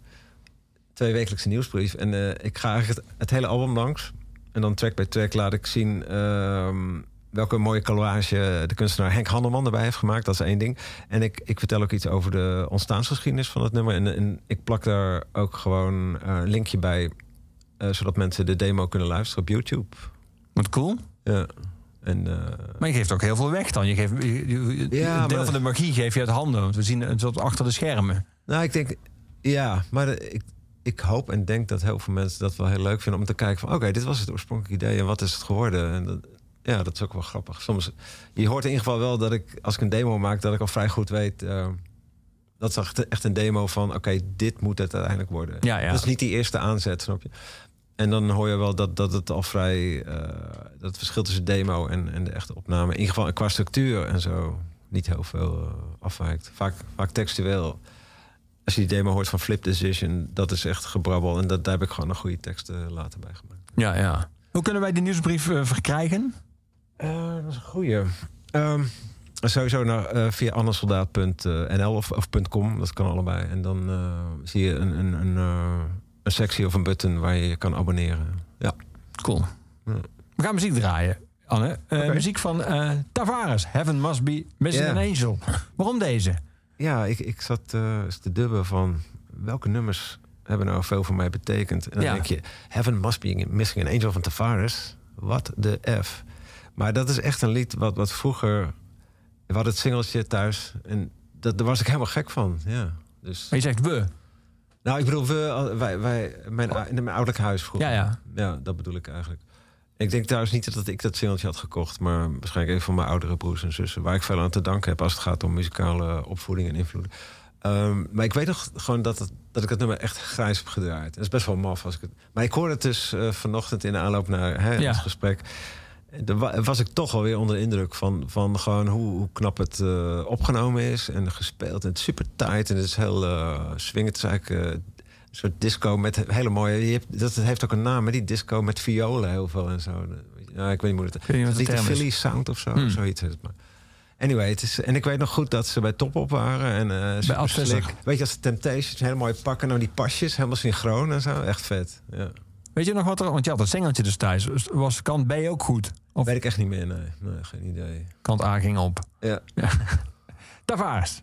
Twee wekelijkse nieuwsbrief. En eh, ik ga eigenlijk het, het hele album langs. En dan track bij track laat ik zien ehm, welke mooie collage de kunstenaar Henk Handelman erbij heeft gemaakt. Dat is één ding. En ik, ik vertel ook iets over de ontstaansgeschiedenis van het nummer. En, en ik plak daar ook gewoon eh, een linkje bij, eh, zodat mensen de demo kunnen luisteren op YouTube. Wat cool. Ja. En, eh, Maar je geeft ook heel veel weg dan. Je geeft, je- je- Ja, een deel maar- van de magie geef je uit handen. Want we zien het soort achter de schermen. Nou, ik denk, ja, maar de- ik, ik hoop en denk dat heel veel mensen dat wel heel leuk vinden om te kijken van, oké, dit was het oorspronkelijke idee en wat is het geworden? En dat, ja, dat is ook wel grappig. Soms, je hoort in ieder geval wel dat ik, als ik een demo maak, dat ik al vrij goed weet. eh, dat is echt, echt een demo van, oké, dit moet het uiteindelijk worden. Ja, ja. Dat is niet die eerste aanzet, snap je? En dan hoor je wel dat, dat het al vrij, eh, dat het verschil tussen demo en, en de echte opname, in ieder geval qua structuur en zo, niet heel veel eh, afwijkt. Vaak, vaak textueel als je die demo hoort van Flip Decision, dat is echt gebrabbel. En dat, daar heb ik gewoon een goede tekst later bij gemaakt. Ja, ja. Hoe kunnen wij die nieuwsbrief verkrijgen? Eh, dat is een goeie. Ehm, sowieso naar, eh, via annesoldaat.nl of, of .com, dat kan allebei. En dan eh, zie je een, een, een, eh, een sectie of een button waar je je kan abonneren. Ja. Cool. Ja. We gaan muziek draaien, Anne. Eh. Muziek van eh, Tavares. Heaven Must Be Missing an Angel. Waarom deze? Ja, ik, ik zat eh, te dubben van welke nummers hebben nou veel voor mij betekend. En dan Ja. denk je, Heaven Must Be Missing an Angel van Tavares. Wat de F. Maar dat is echt een lied wat, wat vroeger... We hadden het singeltje thuis en dat, daar was ik helemaal gek van. Ja. Dus, Maar je zegt we. nou, ik bedoel, we, wij, wij, mijn, in mijn ouderlijk huis vroeger. Ja, ja. Ja, dat bedoel ik eigenlijk. Ik denk trouwens niet dat ik dat singeltje had gekocht, maar waarschijnlijk even van mijn oudere broers en zussen, waar ik veel aan te danken heb als het gaat om muzikale opvoeding en invloeden. Ehm, maar ik weet nog gewoon dat, het, dat ik het nummer echt grijs heb gedraaid. Dat is best wel maf als ik het. Maar ik hoorde het dus eh, vanochtend in de aanloop naar hè, Ja. het gesprek. Wa- was ik toch alweer onder de indruk van, van gewoon hoe, hoe knap het eh, opgenomen is en gespeeld. En het is super tight en het is heel uh, swing. Het is eigenlijk eh, een soort disco met hele mooie. Je hebt, dat heeft ook een naam, hè, die disco met violen heel veel en zo. Ja, ik weet niet hoe het. niet de is. Philly sound of zo, Hmm. zoiets is het maar. Anyway, het is, en ik weet nog goed dat ze bij Top op waren. En, slick. Weet je, als de Temptations, hele mooie pakken. Nou, die pasjes, helemaal synchroon en zo. Echt vet. Ja. Weet je nog wat er... Want je had het singeltje dus thuis. Was kant B ook goed? Of Weet ik echt niet meer, nee. Nee, geen idee. kant A ging op? Ja. Tavares.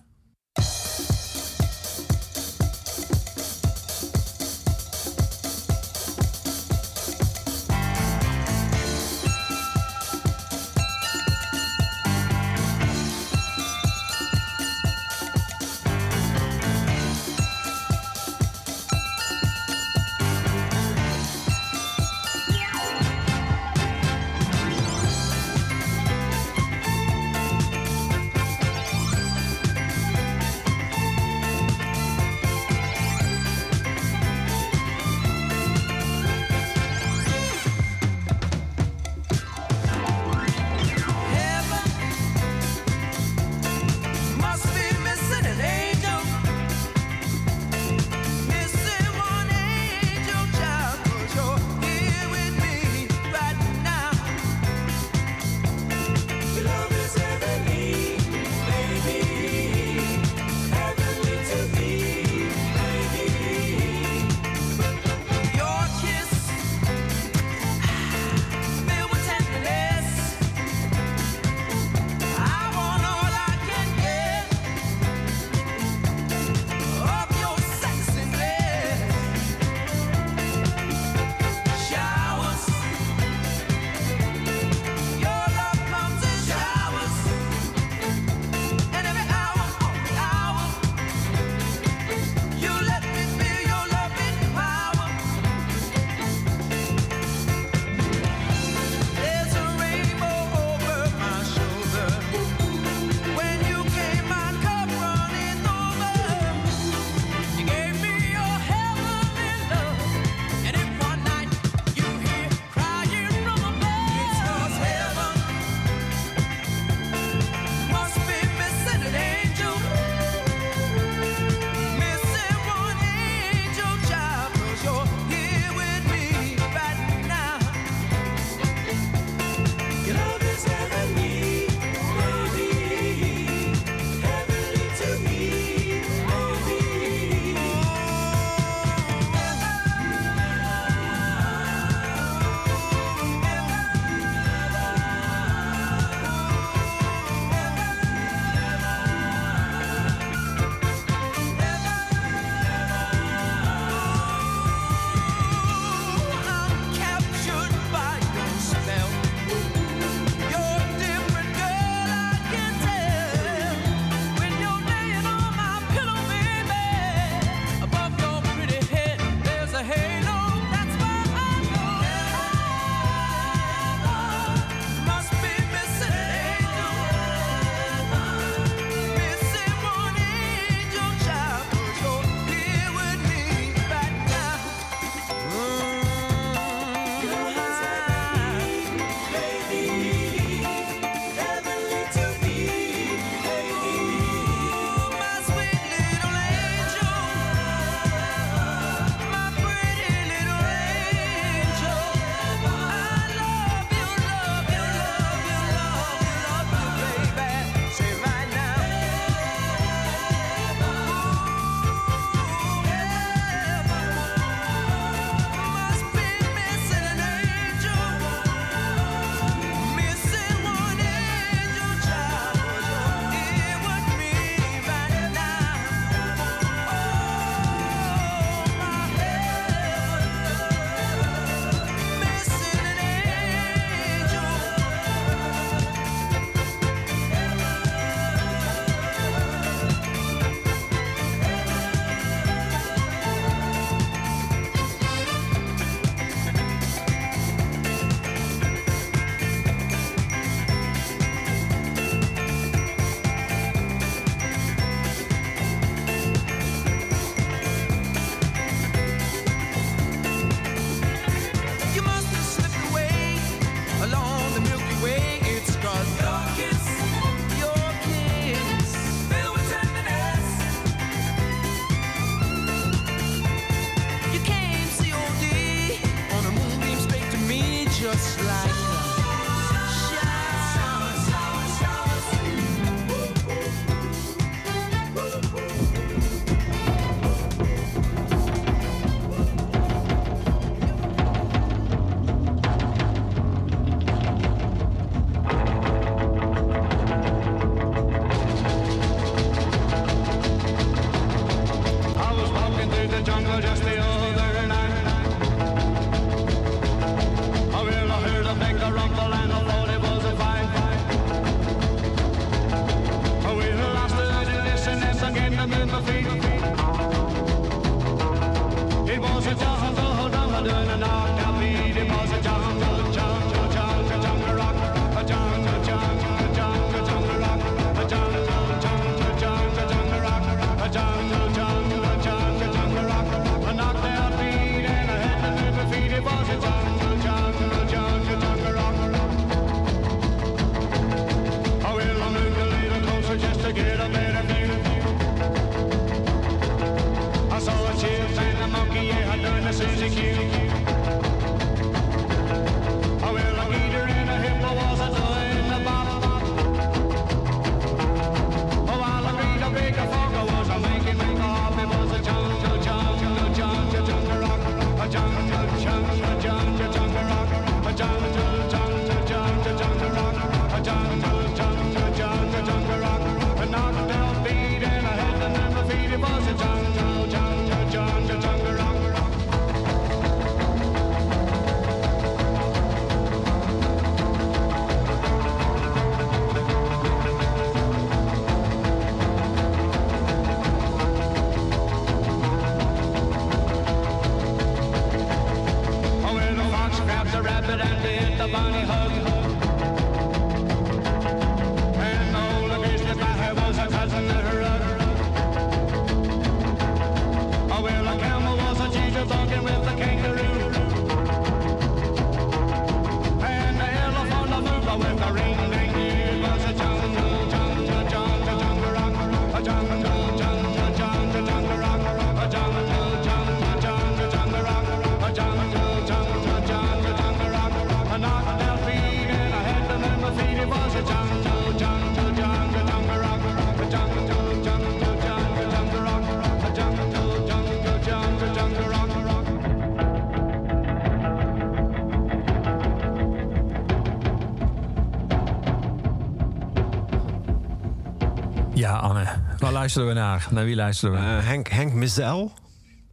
Luisteren we naar? Naar wie luisteren we? Eh, Henk, Henk Mizel.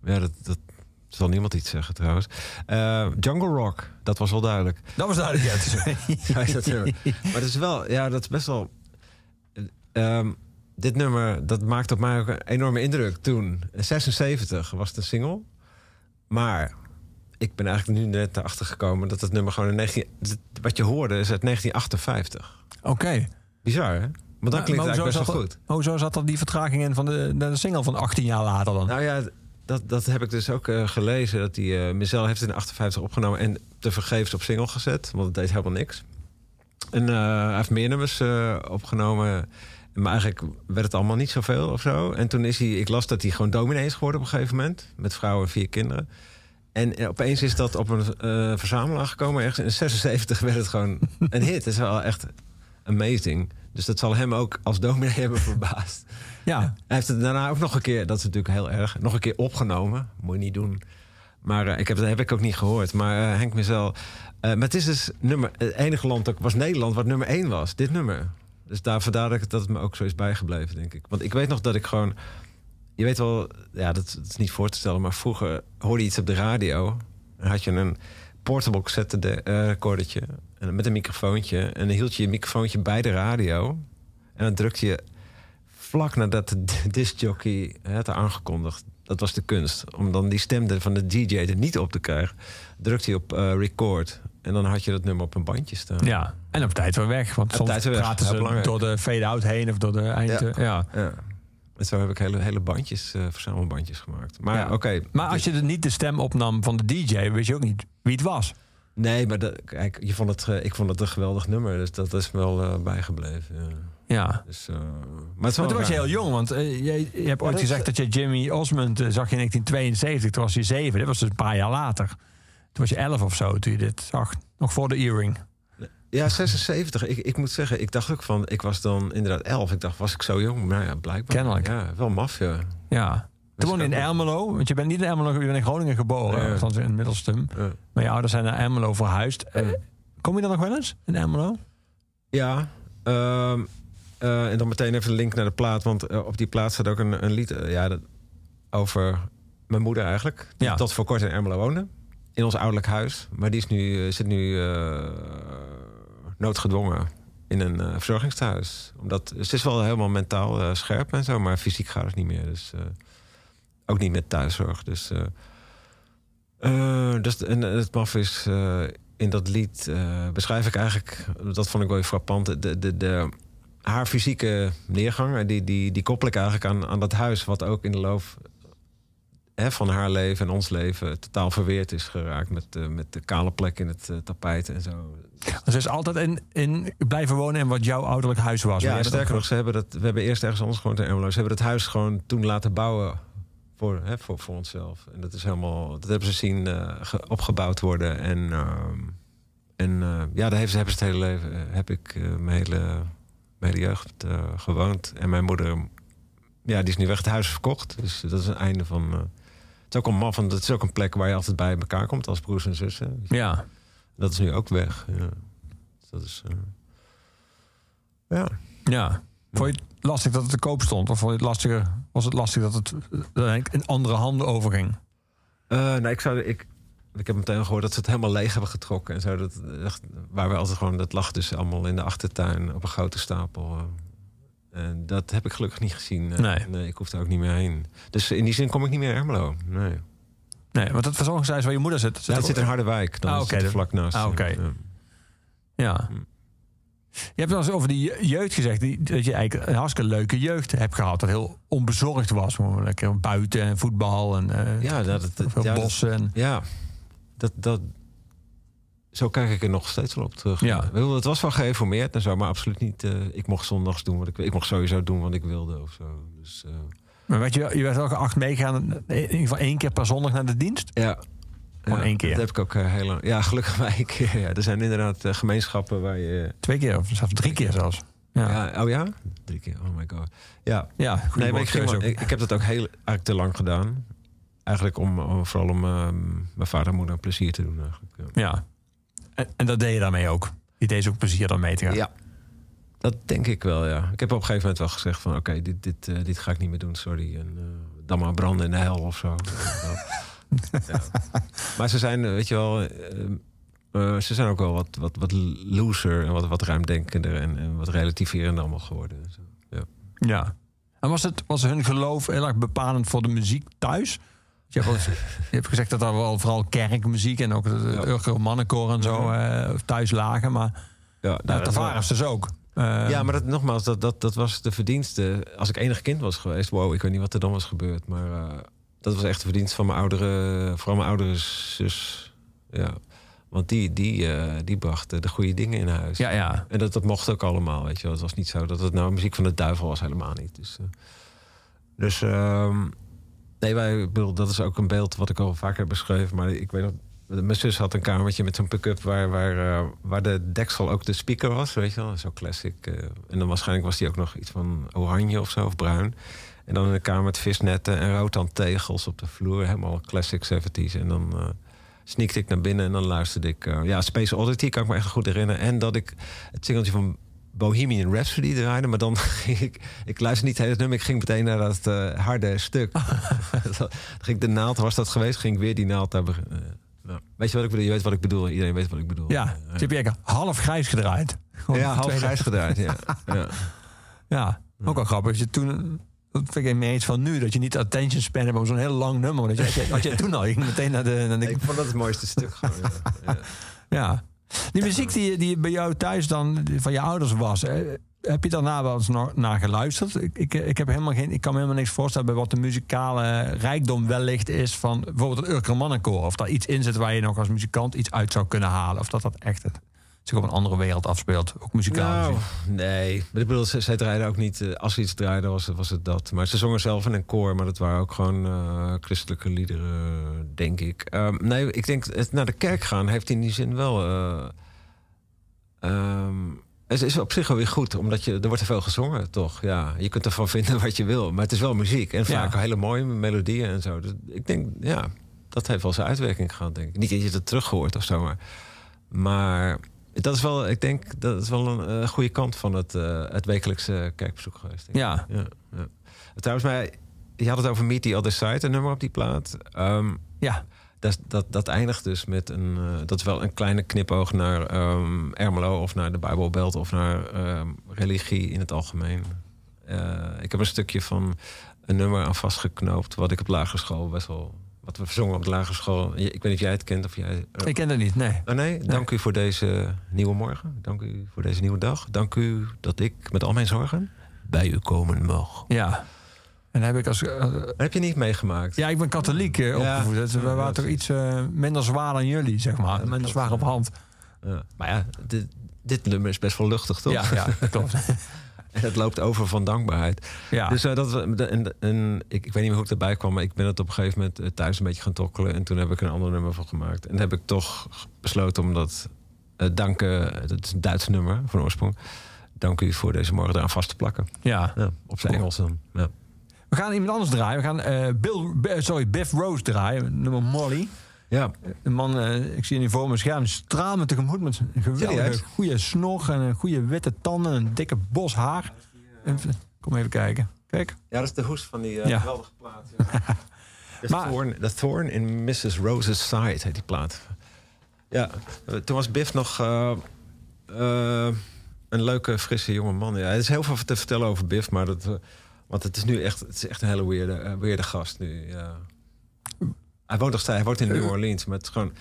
Ja, dat, dat zal niemand iets zeggen trouwens. Eh, Jungle Rock, dat was wel duidelijk. dat was duidelijk. Ja, het is- dat maar het is wel, ja, dat is best wel. ehm, dit nummer, dat maakte op mij ook een enorme indruk toen. 76 was de single. Maar ik ben eigenlijk nu net erachter gekomen dat het nummer gewoon in 19. Wat je hoorde is uit 1958. Oké. Bizar, hè? Maar dan Maar- klinkt maar eigenlijk best wel goed. Hoezo zat er die vertraging in van de, de single van 18 jaar later dan? Nou ja, dat, dat heb ik dus ook eh, gelezen. Dat die uh, Mizel heeft het in 58 opgenomen en te vergeefs op single gezet. Want het deed helemaal niks. En eh, hij heeft meer nummers eh, opgenomen. Maar eigenlijk werd het allemaal niet zoveel of zo. En toen is hij, ik las dat hij gewoon dominee is geworden op een gegeven moment. Met vrouwen en vier kinderen. En eh, opeens is dat op een eh, verzamelaar gekomen. Ergens in 76 werd het gewoon een hit. Dat is wel echt amazing. Dus dat zal hem ook als dominee hebben verbaasd. ja. Hij heeft het daarna ook nog een keer, dat is natuurlijk heel erg, nog een keer opgenomen. Moet je niet doen. Maar eh, ik heb, dat heb ik ook niet gehoord. Maar eh, Henk Mizel. eh, maar het is dus nummer, het enige land ook was Nederland wat nummer één was. Dit nummer. Dus daar vandaar dat, ik- dat het me ook zo is bijgebleven, denk ik. Want ik weet nog dat ik gewoon. Je weet wel, ja, dat, dat is niet voor te stellen, maar vroeger hoorde je iets op de radio. Dan had je een portable cassette de, recordertje en met een microfoontje. En dan hield je je microfoontje bij de radio. En dan drukte je vlak nadat de discjockey had aangekondigd. Dat was de kunst. Om dan die stem van de DJ er niet op te krijgen. Drukte hij op eh, record. En dan had je dat nummer op een bandje staan. ja. En op tijd weer weg. Want soms weg, praten ze belangrijk. door de fade-out heen of door de eind. Ja. Ja. Ja. En zo heb ik hele, hele bandjes, eh, verzamelbandjes gemaakt. Maar Ja. oké. Maar als je er niet de stem opnam van de DJ, wist je ook niet wie het was. Nee, maar dat, kijk, je vond het, ik vond het een geweldig nummer. Dus dat is me wel eh, bijgebleven. Ja. Ja. Dus, eh, maar het Maar toen was je heel jong, want eh, je, je hebt ooit dat- gezegd dat je Jimmy Osmond zag in 1972. Toen was je zeven, dat was dus een paar jaar later. Toen was je elf of zo toen je dit zag. Nog voor de earring. Ja, 76. Ik, ik moet zeggen, ik dacht ook van... Ik was dan inderdaad 11. Ik dacht, was ik zo jong? Nou ja, blijkbaar. Kennelijk. Ja, wel maf, ja. Ja. Toen woonde in Ermelo. Want je bent niet in Ermelo, je bent in Groningen geboren. Nee. Althans in Middelstum. Ja. Maar je ouders zijn naar Ermelo verhuisd. Eh, Kom je dan nog wel eens in Ermelo? Ja, ehm, eh, en dan meteen even een link naar de plaat. Want eh, op die plaat staat ook een, een lied ja, dat, over mijn moeder eigenlijk. Die Ja. tot voor kort in Ermelo woonde. In ons ouderlijk huis. Maar die is nu, zit nu noodgedwongen in een eh, verzorgingstehuis. Omdat, ze is wel helemaal mentaal scherp en zo. Maar fysiek gaat het niet meer. Dus, ook niet met thuiszorg. Dus, eh, eh, dus en het maf is... eh, in dat lied beschrijf ik eigenlijk, dat vond ik wel frappant, de, de, de, haar fysieke neergang, die, die, die koppel ik eigenlijk aan, aan dat huis, wat ook in de loop hè, van haar leven en ons leven totaal verweerd is geraakt met, met de kale plek in het tapijt en zo. Dus ze is altijd in, in blijven wonen in wat jouw ouderlijk huis was. Ja, sterker nog, ze hebben dat, we hebben eerst ergens anders gewoond in Ermelo. Ze hebben het huis gewoon toen laten bouwen voor, hè, voor, voor onszelf. En dat is helemaal, dat hebben ze zien eh, ge- opgebouwd worden. En, ehm, en eh, ja, daar heeft ze, hebben ze het hele leven, eh, heb ik mijn, hele, mijn hele jeugd gewoond. En mijn moeder, ja, die is nu weg het huis verkocht. Dus dat is een einde van. het is ook een maf, want het is ook een plek waar je altijd bij elkaar komt als broers en zussen. Ja. Dat is nu ook weg. Ja. Dus dat is. ja. Ja. Vond je het lastig dat het te koop stond? Of vond je het lastiger, was het lastig dat het eh, in andere handen overging? Eh, nou, ik, zou, ik, ik heb meteen gehoord dat ze het helemaal leeg hebben getrokken. En zo, dat, echt, waar we altijd gewoon, dat lag dus allemaal in de achtertuin op een grote stapel. eh. En dat heb ik gelukkig niet gezien. Eh, Nee. ik hoef er ook niet meer heen. Dus in die zin kom ik niet meer in Ermelo. Nee. Nee, want het verzorgingshuis waar je moeder zit. Ja, het zit in Harderwijk. Dan Ah, is oké, het dat- vlak naast. ah, oké. Ja. Ja. Je hebt wel eens over die je- jeugd gezegd. Die, dat je eigenlijk een hartstikke leuke jeugd hebt gehad. Dat heel onbezorgd was. Lekker buiten en voetbal en eh, Ja, dat, veel ja, dat- bossen. En, Ja, dat, dat, zo kijk ik er nog steeds wel op terug. Ja. Het was wel geïnformeerd en zo, maar absoluut niet. eh, ik mocht zondags doen wat ik wil. Ik mocht sowieso doen wat ik wilde of zo. Dus, eh, maar weet je, je werd wel geacht meegaan. In ieder geval één keer per zondag naar de dienst. ja. Gewoon Ja, één keer? Dat heb ik ook eh, heel lang. Ja, gelukkig maar één keer. Ja. Er zijn inderdaad eh, gemeenschappen waar je. Twee keer of zelfs drie keer zelfs. Ja, ja. Ja. oh ja? Drie keer. Oh my god. Ja. goede Nee, maar ik, ging heb dat ook heel eigenlijk te lang gedaan. Eigenlijk om, om- vooral om ehm, mijn vader en moeder plezier te doen. Eigenlijk. Ja. Ja. En, en dat deed je daarmee ook. Je deed ze ook plezier dan mee te gaan. Ja. Dat denk ik wel, ja. Ik heb op een gegeven moment wel gezegd van... oké, dit, dit, eh, dit ga ik niet meer doen, sorry. En dan maar branden in de hel of zo. ja. Maar ze zijn, eh, weet je wel... eh, eh, ze zijn ook wel wat, wat, wat looser en wat, wat ruimdenkender... En, en wat relativerender allemaal geworden. en Zo. Ja. Ja. En was, het, was hun geloof heel erg bepalend voor de muziek thuis? Je hebt, wel eens- je hebt gezegd dat er wel vooral kerkmuziek en ook de Ja. mannenkoor en zo eh, thuis lagen. Maar Ja, nou, dat waren ze dus ook. Ja, maar dat, nogmaals, dat, dat, dat was de verdienste. Als ik enig kind was geweest, wow, ik weet niet wat er dan was gebeurd. Maar dat was echt de verdienst van mijn oudere, vooral mijn oudere zus. Ja. Want die, die, eh, die bracht eh, de goede dingen in huis. ja, ja. En dat, dat mocht ook allemaal, weet je wel. Het was niet zo dat het nou muziek van de duivel was, helemaal niet. Dus, eh, dus ehm, nee, wij, bedoel, dat is ook een beeld wat ik al vaker heb beschreven. Maar ik weet nog, mijn zus had een kamertje met zo'n pick-up... Waar, waar, waar de deksel ook de speaker was, weet je wel. Zo classic. en dan waarschijnlijk was die ook nog iets van oranje of zo, of bruin. En dan in een kamer met visnetten en roodhandtegels op de vloer. Helemaal classic 70s. En dan... eh sneakte ik naar binnen en dan luisterde ik... eh, ja, Space Oddity kan ik me echt goed herinneren. En dat ik het singeltje van Bohemian Rhapsody draaide. Maar dan ging ik... Ik luisterde niet het hele nummer. Ik ging meteen naar dat eh, harde stuk. dan ging ik de naald, was dat geweest? Ging ik weer die naald eh, nou, weet je wat ik bedoel? Je weet wat ik bedoel. Iedereen weet wat ik bedoel. ja. Dus heb je eigenlijk half grijs gedraaid. Ja, half tweede- grijs gedraaid, ja. ja. Ja, ook wel grappig. Je toen, dat vind ik mee eens van nu, dat je niet attention span hebt om zo'n heel lang nummer. Dat je, had jij- toen al, ging meteen naar de... Naar de Ik vond dat het mooiste stuk gewoon. Ja. Die muziek die, die bij jou thuis dan van je ouders was, heb je daarna wel eens nog naar geluisterd? Ik, ik, ik, heb helemaal geen, ik kan me helemaal niks voorstellen bij wat de muzikale rijkdom wellicht is van bijvoorbeeld het Urker Mannenkoor. Of daar iets in zit waar je nog als muzikant iets uit zou kunnen halen. Of dat dat echt het zich op een andere wereld afspeelt. Ook muzikaal Nou, nee. Maar ik bedoel, zij draaiden ook niet... eh, als ze iets draaiden, was, het- was het dat. Maar ze zongen zelf in een koor. Maar dat waren ook gewoon eh, christelijke liederen, denk ik. Ehm, nee, ik denk, het naar de kerk gaan heeft in die zin wel... eh, ehm, het is op zich wel weer goed, omdat je, er wordt er veel gezongen, toch? Ja, je kunt ervan vinden wat je wil, maar het is wel muziek. En vaak Ja. hele mooie melodieën en zo. Dus ik denk, ja, dat heeft wel zijn uitwerking gehad, denk ik. Niet dat je het terug hoort of zo, maar... Maar dat is wel, ik denk, dat is wel een eh, goede kant van het, eh, het wekelijkse kerkbezoek geweest. Ja. ja, ja. Trouwens, maar je had het over Meet the Other Side, een nummer op die plaat. Ehm, Ja, dat, dat, dat eindigt dus met een. eh, dat is wel een kleine knipoog naar ehm Ermelo of naar de Bijbelbelt of naar ehm, religie in het algemeen. Ik heb een stukje van een nummer aan vastgeknoopt. wat ik op lagere school best wel. Wat we zongen op de lagere school. Ik weet niet of jij het kent of jij. ik ken dat niet, nee. Oh nee, dank u voor deze nieuwe morgen. Dank u voor deze nieuwe dag. Dank u dat ik met al mijn zorgen bij u komen mag. Ja. En heb ik als... eh, Heb je niet meegemaakt? ja, ik ben katholiek eh, Ja. opgevoed. Dus we Ja, waren toch iets eh, minder zwaar dan jullie, zeg maar. minder zwaar op hand. Ja. Maar ja, dit, dit nummer is best wel luchtig, toch? Ja, klopt. Het loopt over van dankbaarheid. Ja. Dus eh, dat, en, en ik, ik weet niet meer hoe ik erbij kwam, maar ik ben het op een gegeven moment eh, thuis een beetje gaan tokkelen. En toen heb ik een ander nummer van gemaakt. En dan heb ik toch besloten om dat eh, danken, dat is een Duits nummer van oorsprong. Dank u voor deze morgen eraan vast te plakken. ja. Ja, op zijn. Engels dan. Ja. We gaan iemand anders draaien. We gaan Bill, sorry, Biff Rose draaien. Nummer Molly. Ja, Een man, eh, ik zie hem hier voor me scherm, straal me tegemoet met een geweldige goede snor en een goede witte tanden en een dikke bos haar. Kom even kijken. Kijk. ja, dat is de hoes van die eh, Ja. geweldige plaat. The, Maar- Thorn, The Thorn in Mrs. Rose's Side heet die plaat. Ja, eh, toen was Biff nog eh, eh, een leuke, frisse jonge man. Ja, er is heel veel te vertellen over Biff, maar dat, want het is nu echt, het is echt een hele weirde, eh, weirde gast nu. Ja. Hij woont nog steeds, hij woont in New Orleans, maar het is gewoon,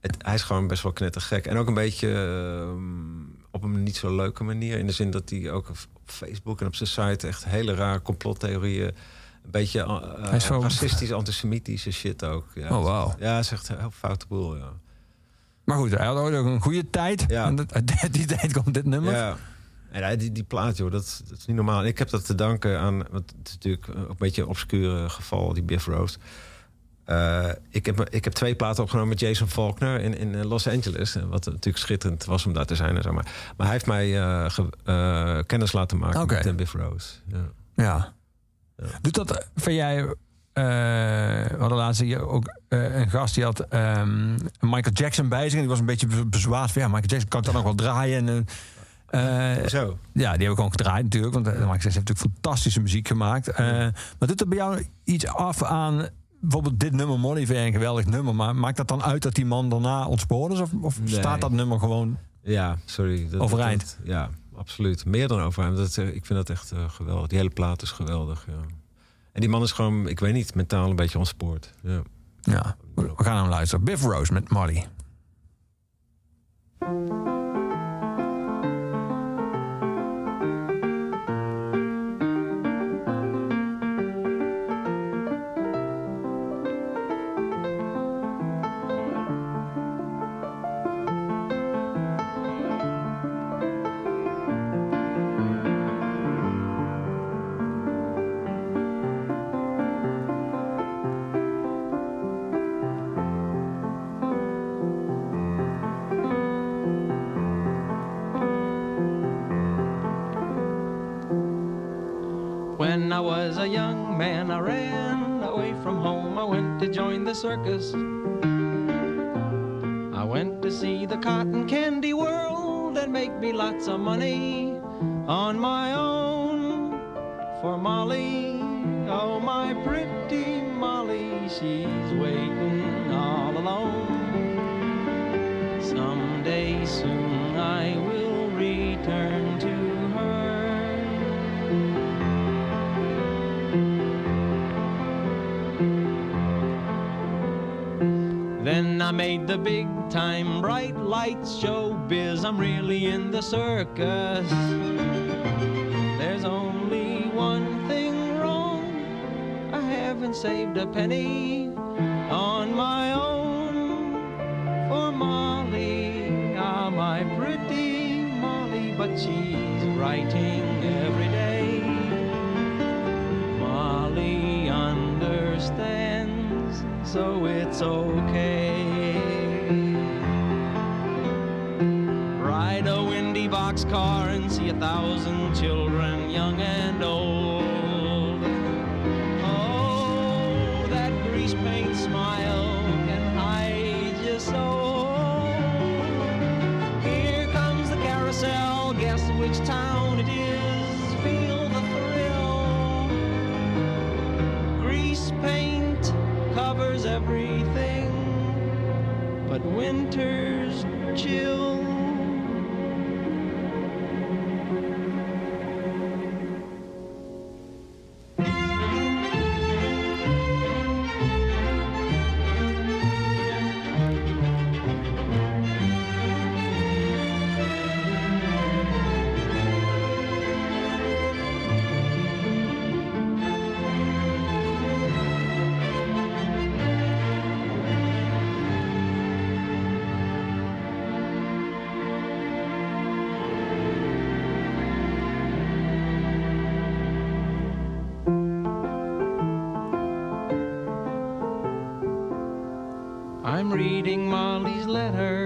het, hij is gewoon best wel knettergek. En ook een beetje ehm, op een niet zo leuke manier. In de zin dat hij ook op Facebook en op zijn site echt hele rare complottheorieën. Een beetje eh, Hij is zo- racistisch, antisemitische shit ook. Ja, Oh, wauw. Ja, het is echt een heel foute boel, ja. Maar goed, hij had ook een goede tijd. Ja. En dat, uit die tijd komt dit nummer. Ja. En die, die plaat, joh, dat, dat is niet normaal. En ik heb dat te danken aan, want het is natuurlijk ook een beetje een obscure geval, die Biff Rose. Eh, ik, heb, ik heb twee platen opgenomen met Jason Faulkner in, in eh, Los Angeles. eh, Wat natuurlijk schitterend was om daar te zijn. En zo. Maar, maar hij heeft mij ge- kennis laten maken met Biff Rose. Ja. Ja. Ja. Doet dat, vind jij... we hadden laatst hier ook een gast die had ehm, Michael Jackson bij zich. En die was een beetje be- bezwaard van... Ja, Michael Jackson kan ik dan nog wel draaien. En, Zo. Ja, die hebben we gewoon gedraaid natuurlijk. Want Michael Jackson heeft natuurlijk fantastische muziek gemaakt. Maar doet er bij jou iets af aan... Bijvoorbeeld dit nummer, Molly, een geweldig nummer. Maar maakt dat dan uit dat die man daarna ontspoord is? Of, of Nee. staat dat nummer gewoon... Ja, sorry. Dat, Overeind. dat- ja, absoluut. Meer dan overeind. Dat, eh, ik vind dat echt eh, geweldig. Die hele plaat is geweldig. Ja. En die man is gewoon, ik weet niet, mentaal een beetje ontspoord. Ja. Ja, we gaan hem luisteren. Biff Rose met Molly. Circus. I went to see the cotton candy world and make me lots of money on my own. For Molly, oh my pretty Molly, she's waiting all alone. Someday soon I will return to I made the big time bright lights show biz. I'm really in the circus. There's only one thing wrong. I haven't saved a penny on my own for Molly. Ah, my pretty Molly, but she's writing every day. Molly understands, so it's okay. car and see a thousand children, young and old. reading Molly's letter.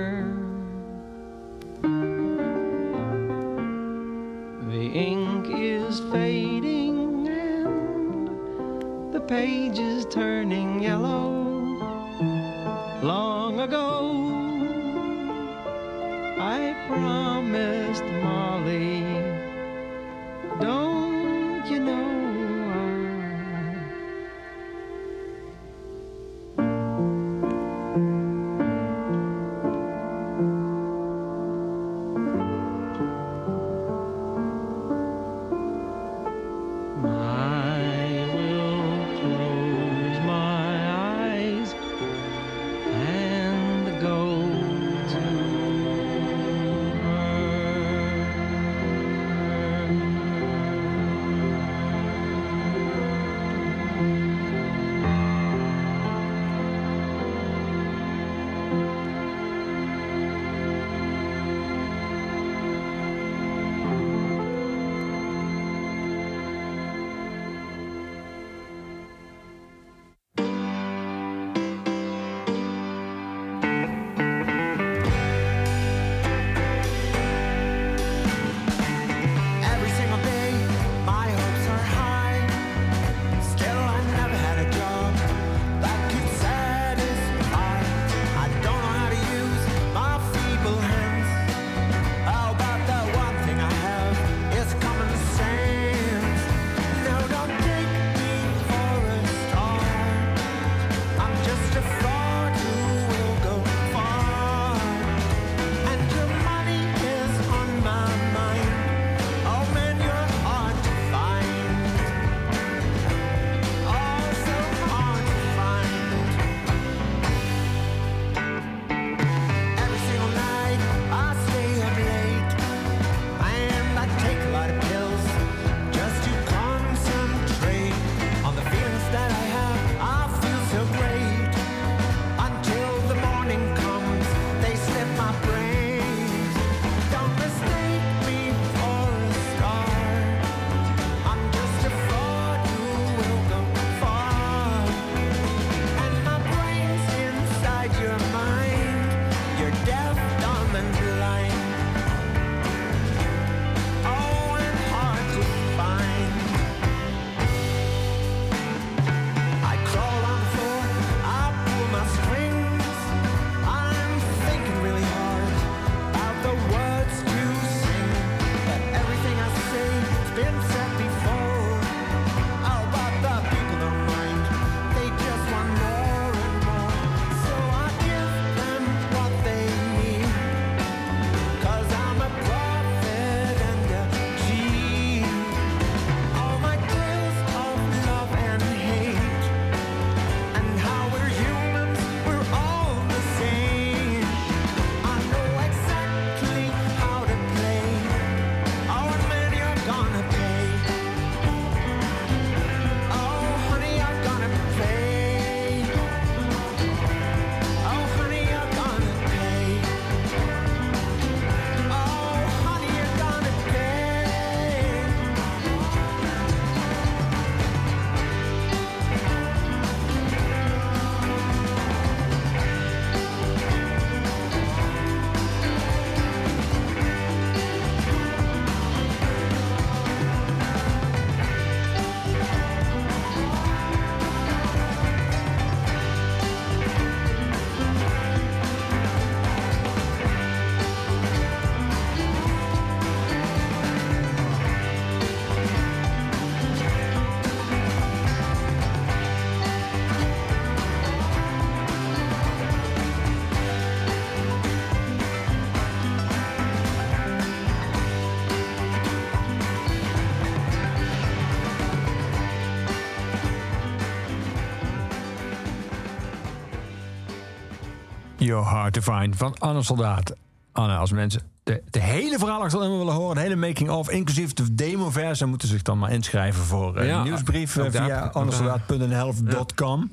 You're Hard to Find van Anne Soldaat. Anne, als mensen de, de hele verhaal achter nummer willen horen, de hele making-of, inclusief de demo-versie, dan moeten ze zich dan maar inschrijven voor eh, Ja, een nieuwsbrief ook eh, via annesoldaat.nl.com.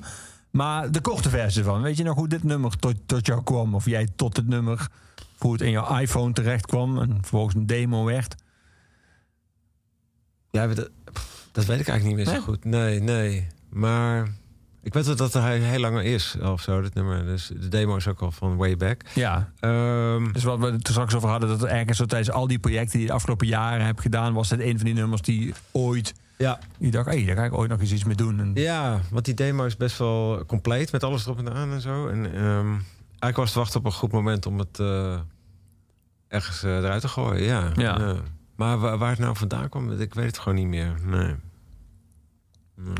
Maar de korte versie ervan, weet je nog hoe dit nummer tot, tot jou kwam? Of jij tot het nummer, hoe het in jouw iPhone terecht kwam en vervolgens een demo werd? Ja, dat, dat weet ik eigenlijk niet meer zo Nee? goed. Nee, nee. Maar ik weet wel dat hij heel lang is of zo, dit nummer. Dus de demo is ook al van way back. Ja, Ehm, dus wat we het er straks over hadden, dat er ergens zo tijdens al die projecten die je de afgelopen jaren hebt gedaan, was dit een van die nummers die ooit, ja. je dacht, hé, daar ga ik ooit nog eens iets mee doen. En, ja, want die demo is best wel compleet met alles erop en aan en zo. En ehm, eigenlijk was het wachten op een goed moment om het eh, ergens eh, eruit te gooien. Ja. Ja. Maar waar, waar het nou vandaan kwam, ik weet het gewoon niet meer. Nee. nee.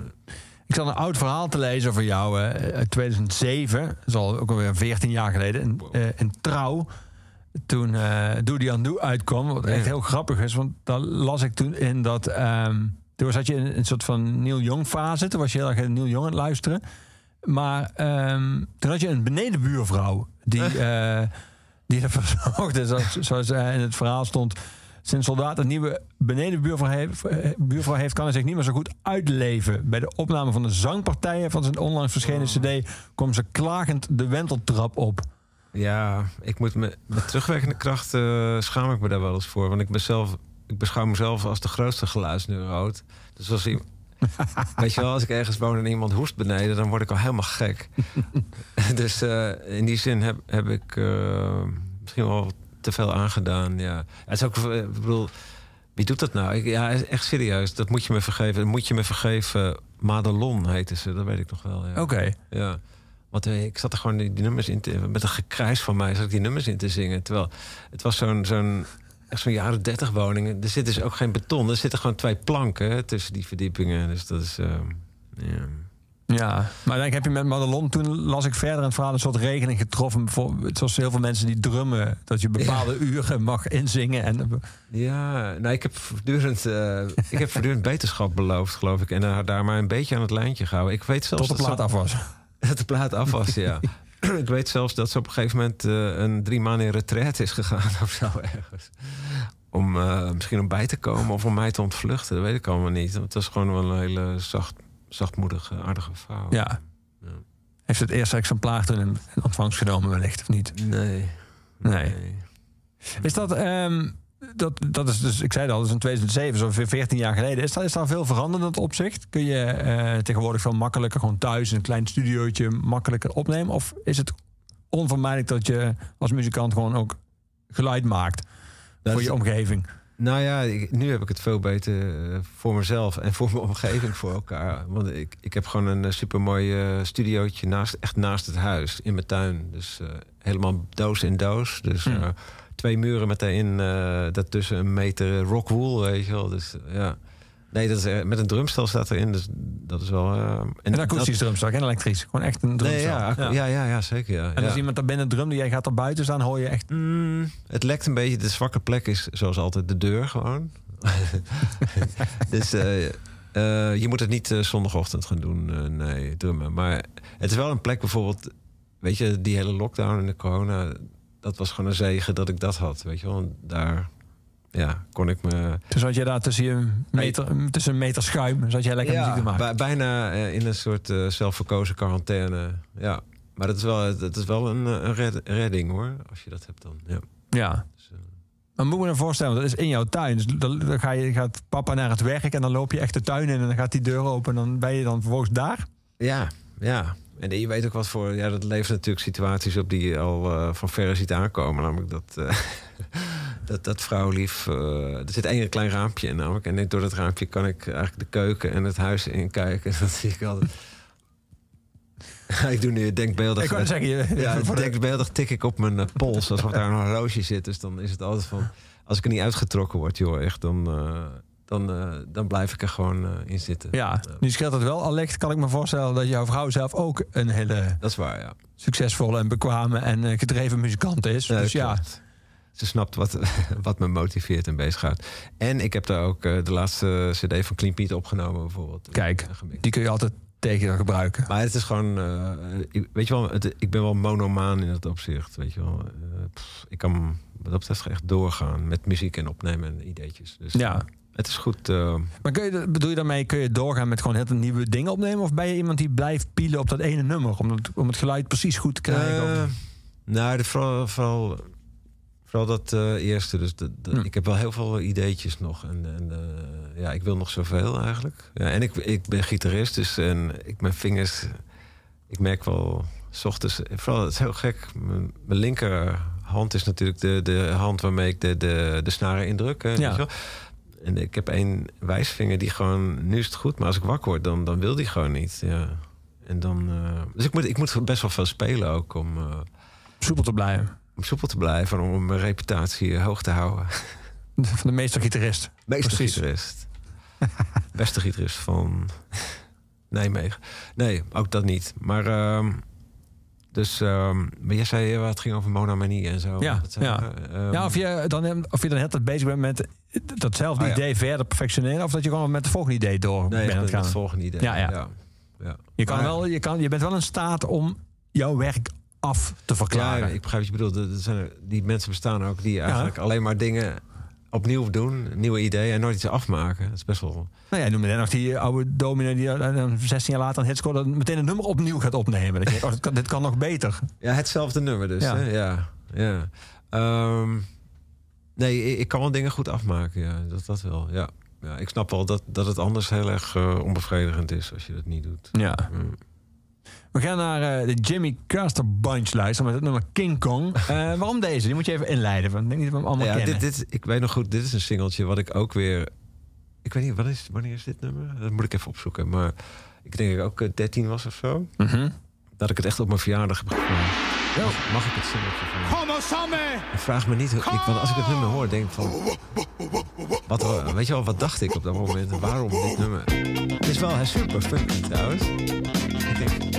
Ik zat een oud verhaal te lezen van jou eh, uit 2007. Dat is al ook alweer 14 jaar geleden. In, eh, Trouw. Toen eh Do The Undo uitkwam. Wat echt heel grappig is. Want daar las ik toen in dat... ehm, toen zat je in een soort van Neil Young fase. Toen was je heel erg Neil Young aan het luisteren. Maar ehm, toen had je een benedenbuurvrouw. Die, eh die ervoor zorgde, zoals, zoals eh, in het verhaal stond... Sinds soldaat een nieuwe benedenbuurvrouw heeft, buurvrouw heeft, kan hij zich niet meer zo goed uitleven. Bij de opname van de zangpartijen van zijn onlangs verschenen cd kwam ze klagend de wenteltrap op. Ja, ik moet me, met terugwerkende kracht eh, schaam ik me daar wel eens voor. Want ik, ben zelf, ik beschouw mezelf als de grootste geluidsneuroot. Dus als iemand... Weet je wel, als ik ergens woon en iemand hoest beneden, dan word ik al helemaal gek. dus eh, in die zin heb, heb ik eh, misschien wel te veel aangedaan. Ja. Het is ook, eh, ik bedoel, wie doet dat nou? Ik, ja, echt serieus, dat moet je me vergeven. Dat moet je me vergeven. Madelon heette ze, dat weet ik nog wel. Ja. Oké. Ja. Want eh, ik zat er gewoon die, die nummers in te... Met een gekrijs van mij zat ik die nummers in te zingen. Terwijl het was zo'n... zo'n echt zo'n jaren dertig woning. Er zit dus ook geen beton. Er zitten gewoon twee planken hè, tussen die verdiepingen. Dus dat is... ja. Ja, maar dan heb je met Madelon, toen las ik verder het verhaal een soort regeling getroffen. Voor, zoals heel veel mensen die drummen, dat je bepaalde uren mag inzingen. En, Ja, nou, ik heb voortdurend, eh, ik heb voortdurend beterschap beloofd, geloof ik. En daar, daar maar een beetje aan het lijntje gehouden. Ik weet zelfs tot de dat plaat ze- af was. Dat de plaat af was, ja. ik weet zelfs dat ze op een gegeven moment eh, een drie maanden in retraite is gegaan of zo ergens. Om eh, misschien om bij te komen of om mij te ontvluchten, dat weet ik allemaal niet. Want het was gewoon wel een hele zacht, zachtmoedige, aardige vrouw. Ja. Ja. Heeft het eerste exemplaar toen in in ontvangst genomen wellicht, of niet? Nee. Nee. Is dat, ehm, dat, dat is dus, ik zei al, dat is in 2007, zo ongeveer 14 jaar geleden. Is, dat, is daar veel veranderd in dat opzicht? Kun je eh, tegenwoordig veel makkelijker gewoon thuis in een klein studiootje makkelijker opnemen? Of is het onvermijdelijk dat je als muzikant gewoon ook geluid maakt Dat voor is- je omgeving? Nou ja, ik- nu heb ik het veel beter eh, voor mezelf en voor mijn omgeving voor elkaar. Want ik, ik heb gewoon een supermooi eh studiootje naast, echt naast het huis, in mijn tuin. Dus eh, helemaal doos in doos. Dus Hmm. eh, twee muren met daarin, eh daartussen een meter rockwool, weet je wel. Dus eh, ja. Nee, dat is, eh, met een drumstel staat erin, dus dat is wel... eh, Een akoestisch drumstel, geen elektrisch. Gewoon echt een Nee, drumstel. ja, ja. Ja, ja, zeker. Ja. En ja. als iemand daar binnen drumde, jij gaat er buiten staan, hoor je echt... Mm, het lekt een beetje. De zwakke plek is zoals altijd de deur gewoon. dus eh, je moet het niet zondagochtend gaan doen, nee, drummen. Maar het is wel een plek bijvoorbeeld... Weet je, die hele lockdown en de corona... dat was gewoon een zegen dat ik dat had, weet je wel. En daar ja, kon ik me... Dus zat je daar tussen, je meter, tussen een meter schuim, zat jij lekker muziek te maken. bij- bijna eh, in een soort eh, zelfverkozen quarantaine. Ja, maar dat is wel, dat is wel een, eh, een red- redding hoor, als je dat hebt dan. Ja. Ja. Dus, eh, Maar moet je me voorstellen, dat is in jouw tuin. Dus dan, dan ga je, gaat papa naar het werk en dan loop je echt de tuin in en dan gaat die deur open en dan ben je dan vervolgens daar. Ja, ja. En je weet ook wat voor... Ja, dat levert natuurlijk situaties op die je al eh, van verre ziet aankomen. Namelijk dat, eh, dat, dat vrouwlief... eh, er zit één klein raampje in namelijk. En door dat raampje kan ik eigenlijk de keuken en het huis inkijken. Dat zie ik altijd. ik doe nu denkbeeldig... Ik wou zeggen, je, ja, de- denkbeeldig tik ik op mijn pols alsof daar een horloge zit. Dus dan is het altijd van... Als ik er niet uitgetrokken word, joh, echt, dan, dan, eh, dan blijf ik er gewoon eh, in zitten. ja, nu scheelt het wel. Allicht kan ik me voorstellen dat jouw vrouw zelf ook een hele Dat is waar, ja. succesvolle en bekwame en eh, gedreven muzikant is. Ja, dus ja, klopt. Ze snapt wat, wat me motiveert en bezighoudt. En ik heb daar ook eh, de laatste cd van Clean Pete opgenomen bijvoorbeeld. Kijk, die kun je altijd tegen te gebruiken. Maar het is gewoon, eh, ik, weet je wel, het, ik ben wel monomaan in dat opzicht, weet je wel. Eh, pff, ik kan wat dat betreft echt doorgaan met muziek en opnemen en ideetjes. Dus Ja. Eh, het is goed. eh, Maar kun je, bedoel je daarmee, kun je doorgaan met gewoon heel veel nieuwe dingen opnemen? Of ben je iemand die blijft pielen op dat ene nummer? Om het, om het geluid precies goed te krijgen? eh, Of- nou, de, vooral, vooral, vooral dat eh, eerste. Dus de, de- Hm. ik heb wel heel veel ideetjes nog. En, en eh, ja, ik wil nog zoveel eigenlijk. Ja, en ik, ik ben gitarist, dus en ik, mijn vingers... Ik merk wel, s ochtends... Vooral, het is heel gek. Mijn, mijn linkerhand is natuurlijk de, de hand waarmee ik de, de, de snaren indruk. Ja. En ik heb één wijsvinger die gewoon... Nu is het goed, maar als ik wakker word, dan, dan wil die gewoon niet. Ja. En dan... eh, dus ik moet, ik moet best wel veel spelen ook om... eh, soepel te blijven. om soepel te blijven, om mijn reputatie eh, hoog te houden. Van de meester-gitarist. Meeste Precies. gitarist. Beste gitarist van Nijmegen. Nee, ook dat niet. Maar, ehm, dus, ehm, maar jij zei eh, wat ging over monomanie en zo. Ja, ja. je? Ehm, Ja, of je dan, of je dan tijd bezig bent met datzelfde ja. idee verder perfectioneren... of dat je gewoon met het volgende idee door nee, bent aan met het gaan. het volgende idee. Ja, ja. ja. ja. Je, kan Maar- wel, je, kan, je bent wel in staat om jouw werk af te verklaren. Ja, ik begrijp wat je bedoelt. Er zijn, er- die mensen bestaan ook die eigenlijk alleen maar dingen opnieuw doen. Nieuwe ideeën en nooit iets afmaken. Dat is best wel... Nou ja, noem dan nog die oude dominee die eh, dan 16 jaar later een hit scoort... dat meteen een nummer opnieuw gaat opnemen. Dat je denkt, oh, dit, kan, dit kan nog beter. Ja, hetzelfde nummer dus. Ja. Ja, ja. ja. Ehm, nee, ik, ik kan wel dingen goed afmaken. Ja, dat, dat wel. Ja. Ja, ik snap wel dat, dat het anders heel erg eh, onbevredigend is als je dat niet doet. Ja. Mm. We gaan naar eh, de Jimmy Carter Bunch luisteren met het nummer King Kong. Eh, waarom deze? Die moet je even inleiden. Want ik denk niet dat we hem allemaal Ja, kennen. dit, dit, ik weet nog goed, dit is een singeltje wat ik ook weer... Ik weet niet, wat is, wanneer is dit nummer? Dat moet ik even opzoeken. Maar ik denk dat ik ook eh, 13 was of zo. Mhm. Dat ik het echt op mijn verjaardag heb. Mag, mag ik het singeltje van? Como same? Ik vraag me niet, hoe- ik, want als ik het nummer hoor, denk ik van... Wat, wa- weet je wel, wat dacht ik op dat moment? En waarom dit nummer? Het is wel super funky trouwens. Ik denk,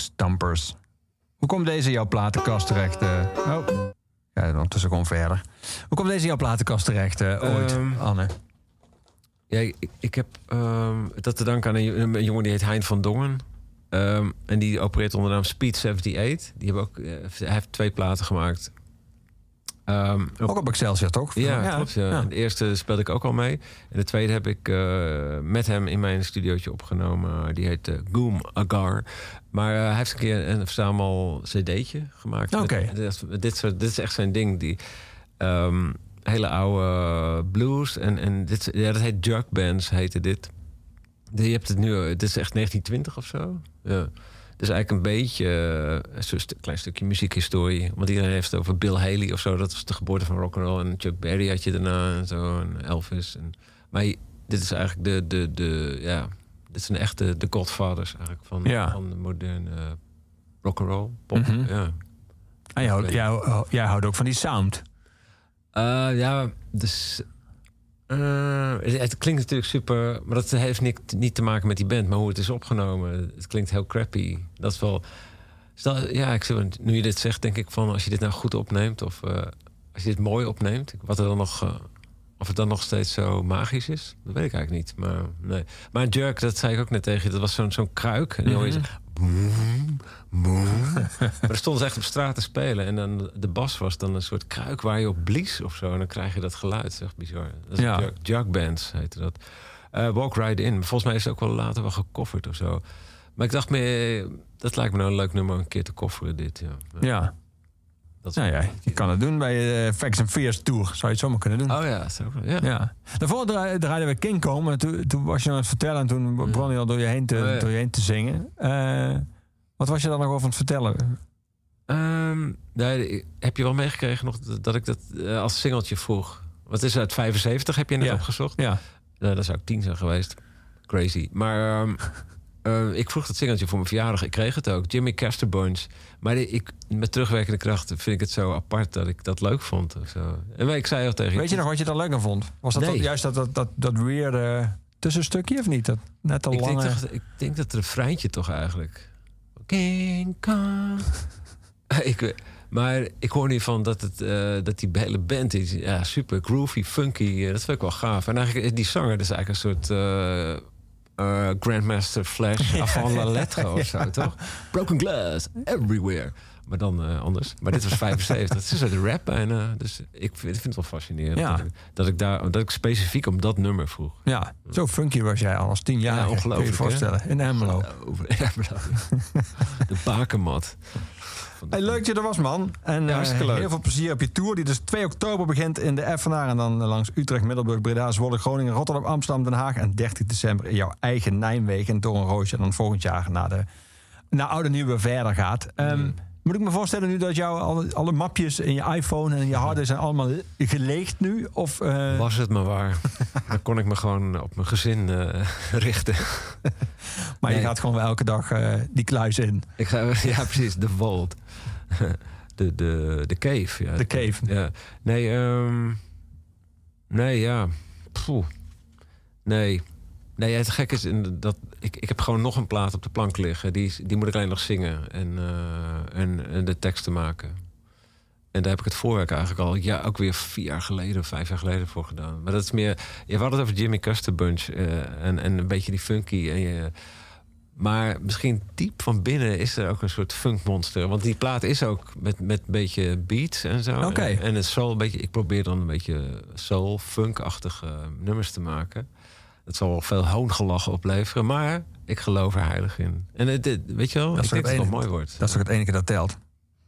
Stampers. Hoe komt deze jouw platenkast terecht? eh? oh, ja, ondertussen gewoon verder. Hoe komt deze jouw platenkast terecht eh, ooit, Ehm, Anne? Ja, ik, ik heb ehm, dat te danken aan een jongen die heet Hein van Dongen. Ehm, en die opereert onder de naam Speed 78. Die hebben ook, eh, hij heeft twee platen gemaakt. Ehm, Ook op Excelsior, toch? Ja, klopt. Ja. ja. En De eerste speelde ik ook al mee. En de tweede heb ik eh, met hem in mijn studiootje opgenomen. Die heet eh, Goom Agar. Maar eh, hij heeft een keer een verzamel cd'tje gemaakt. Oké. Dit, dit, soort- dit is echt zijn ding. Die ehm, hele oude blues. En, en dit, ja, dat heet Jug Bands, heette dit. Je hebt het nu, het is echt 1920 of zo. Ja. Dus eigenlijk een beetje zo'n stu- klein stukje muziekhistorie. Want iedereen heeft het over Bill Haley of zo. Dat was de geboorte van rock'n'roll. En Chuck Berry had je daarna en zo. En Elvis. En, maar dit is eigenlijk de, de, de ja, dit zijn echt de, de godfathers eigenlijk van, Ja. van de moderne uh, rock'n'roll pop. Mhm. Ja. En jij, houdt- jij, jij houdt ook van die sound. Eh, ja, dus. Eh, het, klinkt natuurlijk super, maar dat heeft niet, niet te maken met die band, maar hoe het is opgenomen. Het klinkt heel crappy. Dat is wel. Ja, nu je dit zegt, denk ik van als je dit nou goed opneemt of eh, als je dit mooi opneemt, wat er dan nog, eh, of het dan nog steeds zo magisch is, dat weet ik eigenlijk niet. Maar nee. Maar Jerk, dat zei ik ook net tegen je, dat was zo'n zo'n kruik. En. Maar dan stonden ze echt op straat te spelen. En dan de bas was dan een soort kruik waar je op blies of zo. En dan krijg je dat geluid. Echt bizar. Dat is Ja. jug, jug bands heette dat. Eh, Walk Right In. Volgens mij is het ook wel later wel gecoverd of zo. Maar ik dacht meer, dat lijkt me nou een leuk nummer om een keer te coveren dit. Ja. Ja. Dat Nou ja, je kan het doen bij de Facts and Fears Tour. Zou je het zomaar kunnen doen. Oh ja, zo, ja. Ja. Daarvoor dra- draaiden we King Kong. En toen, toen was je aan het vertellen. En toen begon je al door je heen te, Oh ja. door je heen te zingen. Eh, wat was je dan nog over aan het vertellen? Ehm, nee, heb je wel meegekregen nog dat- dat ik dat eh, als singeltje vroeg? Wat is uit 75 heb je net Ja. opgezocht? Ja. Nou, dat zou ik tien zijn geweest. Crazy. Maar ehm, Eh, ik vroeg dat singeltje voor mijn verjaardag. Ik kreeg het ook. Jimmy Castor Bunch. Maar die- ik, met terugwerkende kracht vind ik het zo apart dat ik dat leuk vond. Of zo. En ik zei al tegen Weet je nog wat je er leuk aan vond? Was dat, Nee. dat- juist dat, dat, dat, dat weirde tussenstukje of niet? Dat net al ik denk, toch, ik denk dat refreintje toch eigenlijk. King Kong. ik, weet- maar ik hoor niet van dat, het, eh, dat die hele band is ja, super groovy, funky. eh, dat vind ik wel gaaf. En eigenlijk is die zanger is eigenlijk een soort eh, eh, Grandmaster Flash avant la lettre of zo, toch? Broken glass everywhere. Maar dan eh, anders. Maar dit was 75. Het is soort rap bijna. Dus ik vind, ik vind het wel fascinerend. Ja. Dat, ik, dat, ik daar, dat ik specifiek om dat nummer vroeg. Ja, zo funky was jij al als tien jaar. Ja, Kun je je ongelooflijk, voorstellen. In Ermelo. Over de bakermat. Hey, leuk dat je er was, man. En Ja, eh, leuk. heel veel plezier op je tour. Die dus 2 oktober begint in de Effenaar. En dan eh, langs Utrecht, Middelburg, Breda, Zwolle, Groningen, Rotterdam, Amsterdam, Den Haag. En 30 december in jouw eigen Nijmegen. En door een roosje. En dan volgend jaar naar, de, naar Oude Nieuwe verder gaat. Ehm, Moet ik me voorstellen nu dat jouw alle, alle mapjes in je iPhone en je harde zijn allemaal geleegd nu? Of, eh, Was het maar waar. Dan kon ik me gewoon op mijn gezin eh, richten. maar je gaat gewoon elke dag eh, die kluis in. Ik ga, ja, precies. De vault. De, de, de cave. Ja. De cave. Ja. Nee, ehm, nee, ja. Nee. Nee, het gekke is in dat ik, ik heb gewoon nog een plaat op de plank liggen. Die, die moet ik alleen nog zingen en, eh, en, en de teksten maken. En daar heb ik het voorwerk eigenlijk al ja, ook weer vier jaar geleden of vijf jaar geleden voor gedaan. Maar dat is meer. Je had het over Jimmy Custer Bunch eh, en, en een beetje die funky. En je, maar misschien diep van binnen is er ook een soort funkmonster. Want die plaat is ook met, met een beetje beats en zo. En het soul, een beetje, ik probeer dan een beetje soul, funkachtige nummers te maken. Het zal wel veel hoongelachen opleveren, maar ik geloof er heilig in. En het, het- weet je wel, Dat ik denk dat het enige- mooi wordt. Dat is toch het enige dat telt?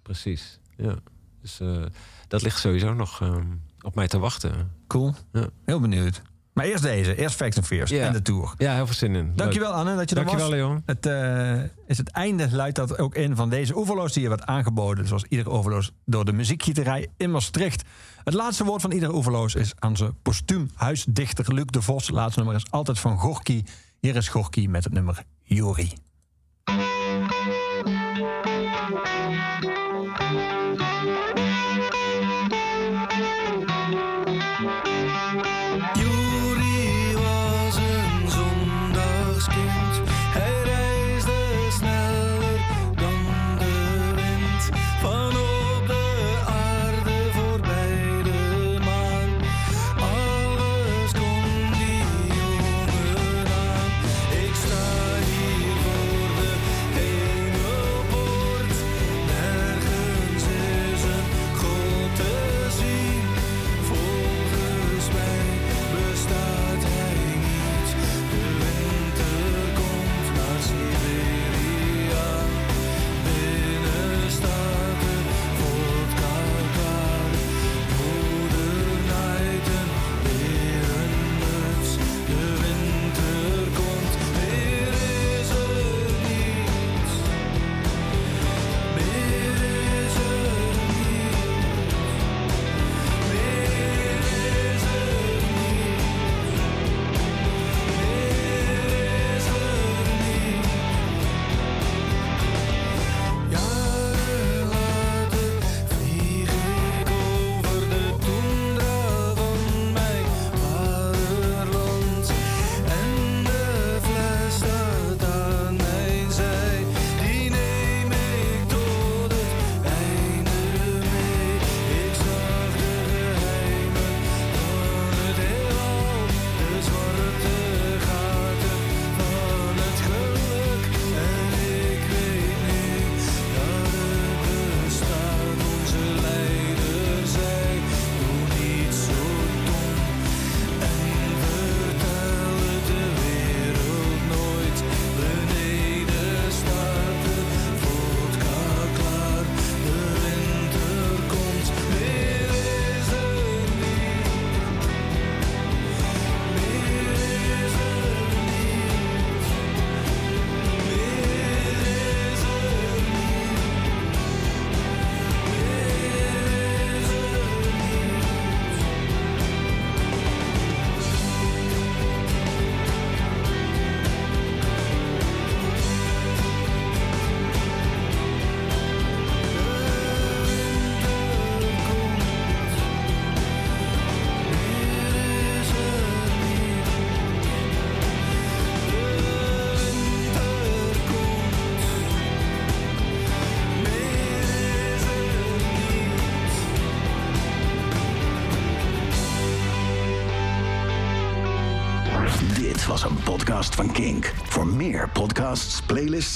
Precies, ja. Dus eh, dat ligt sowieso nog ehm, op mij te wachten. Cool. Ja. Heel benieuwd. Maar eerst deze. Eerst Facts and Fears Ja. en de tour. Ja, heel veel zin in. Leuk. Dankjewel Anne dat je er Dankjewel, was. Leon. Het eh, is het einde, luidt dat ook in van deze oeverloos die je werd aangeboden. Zoals iedere oeverloos door de muziekgieterij in Maastricht. Het laatste woord van iedere oeverloos is aan zijn postuum huisdichter Luc de Vos. Het laatste nummer is altijd van Gorky. Hier is Gorky met het nummer Jori.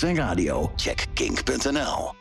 En radio, check kink.nl.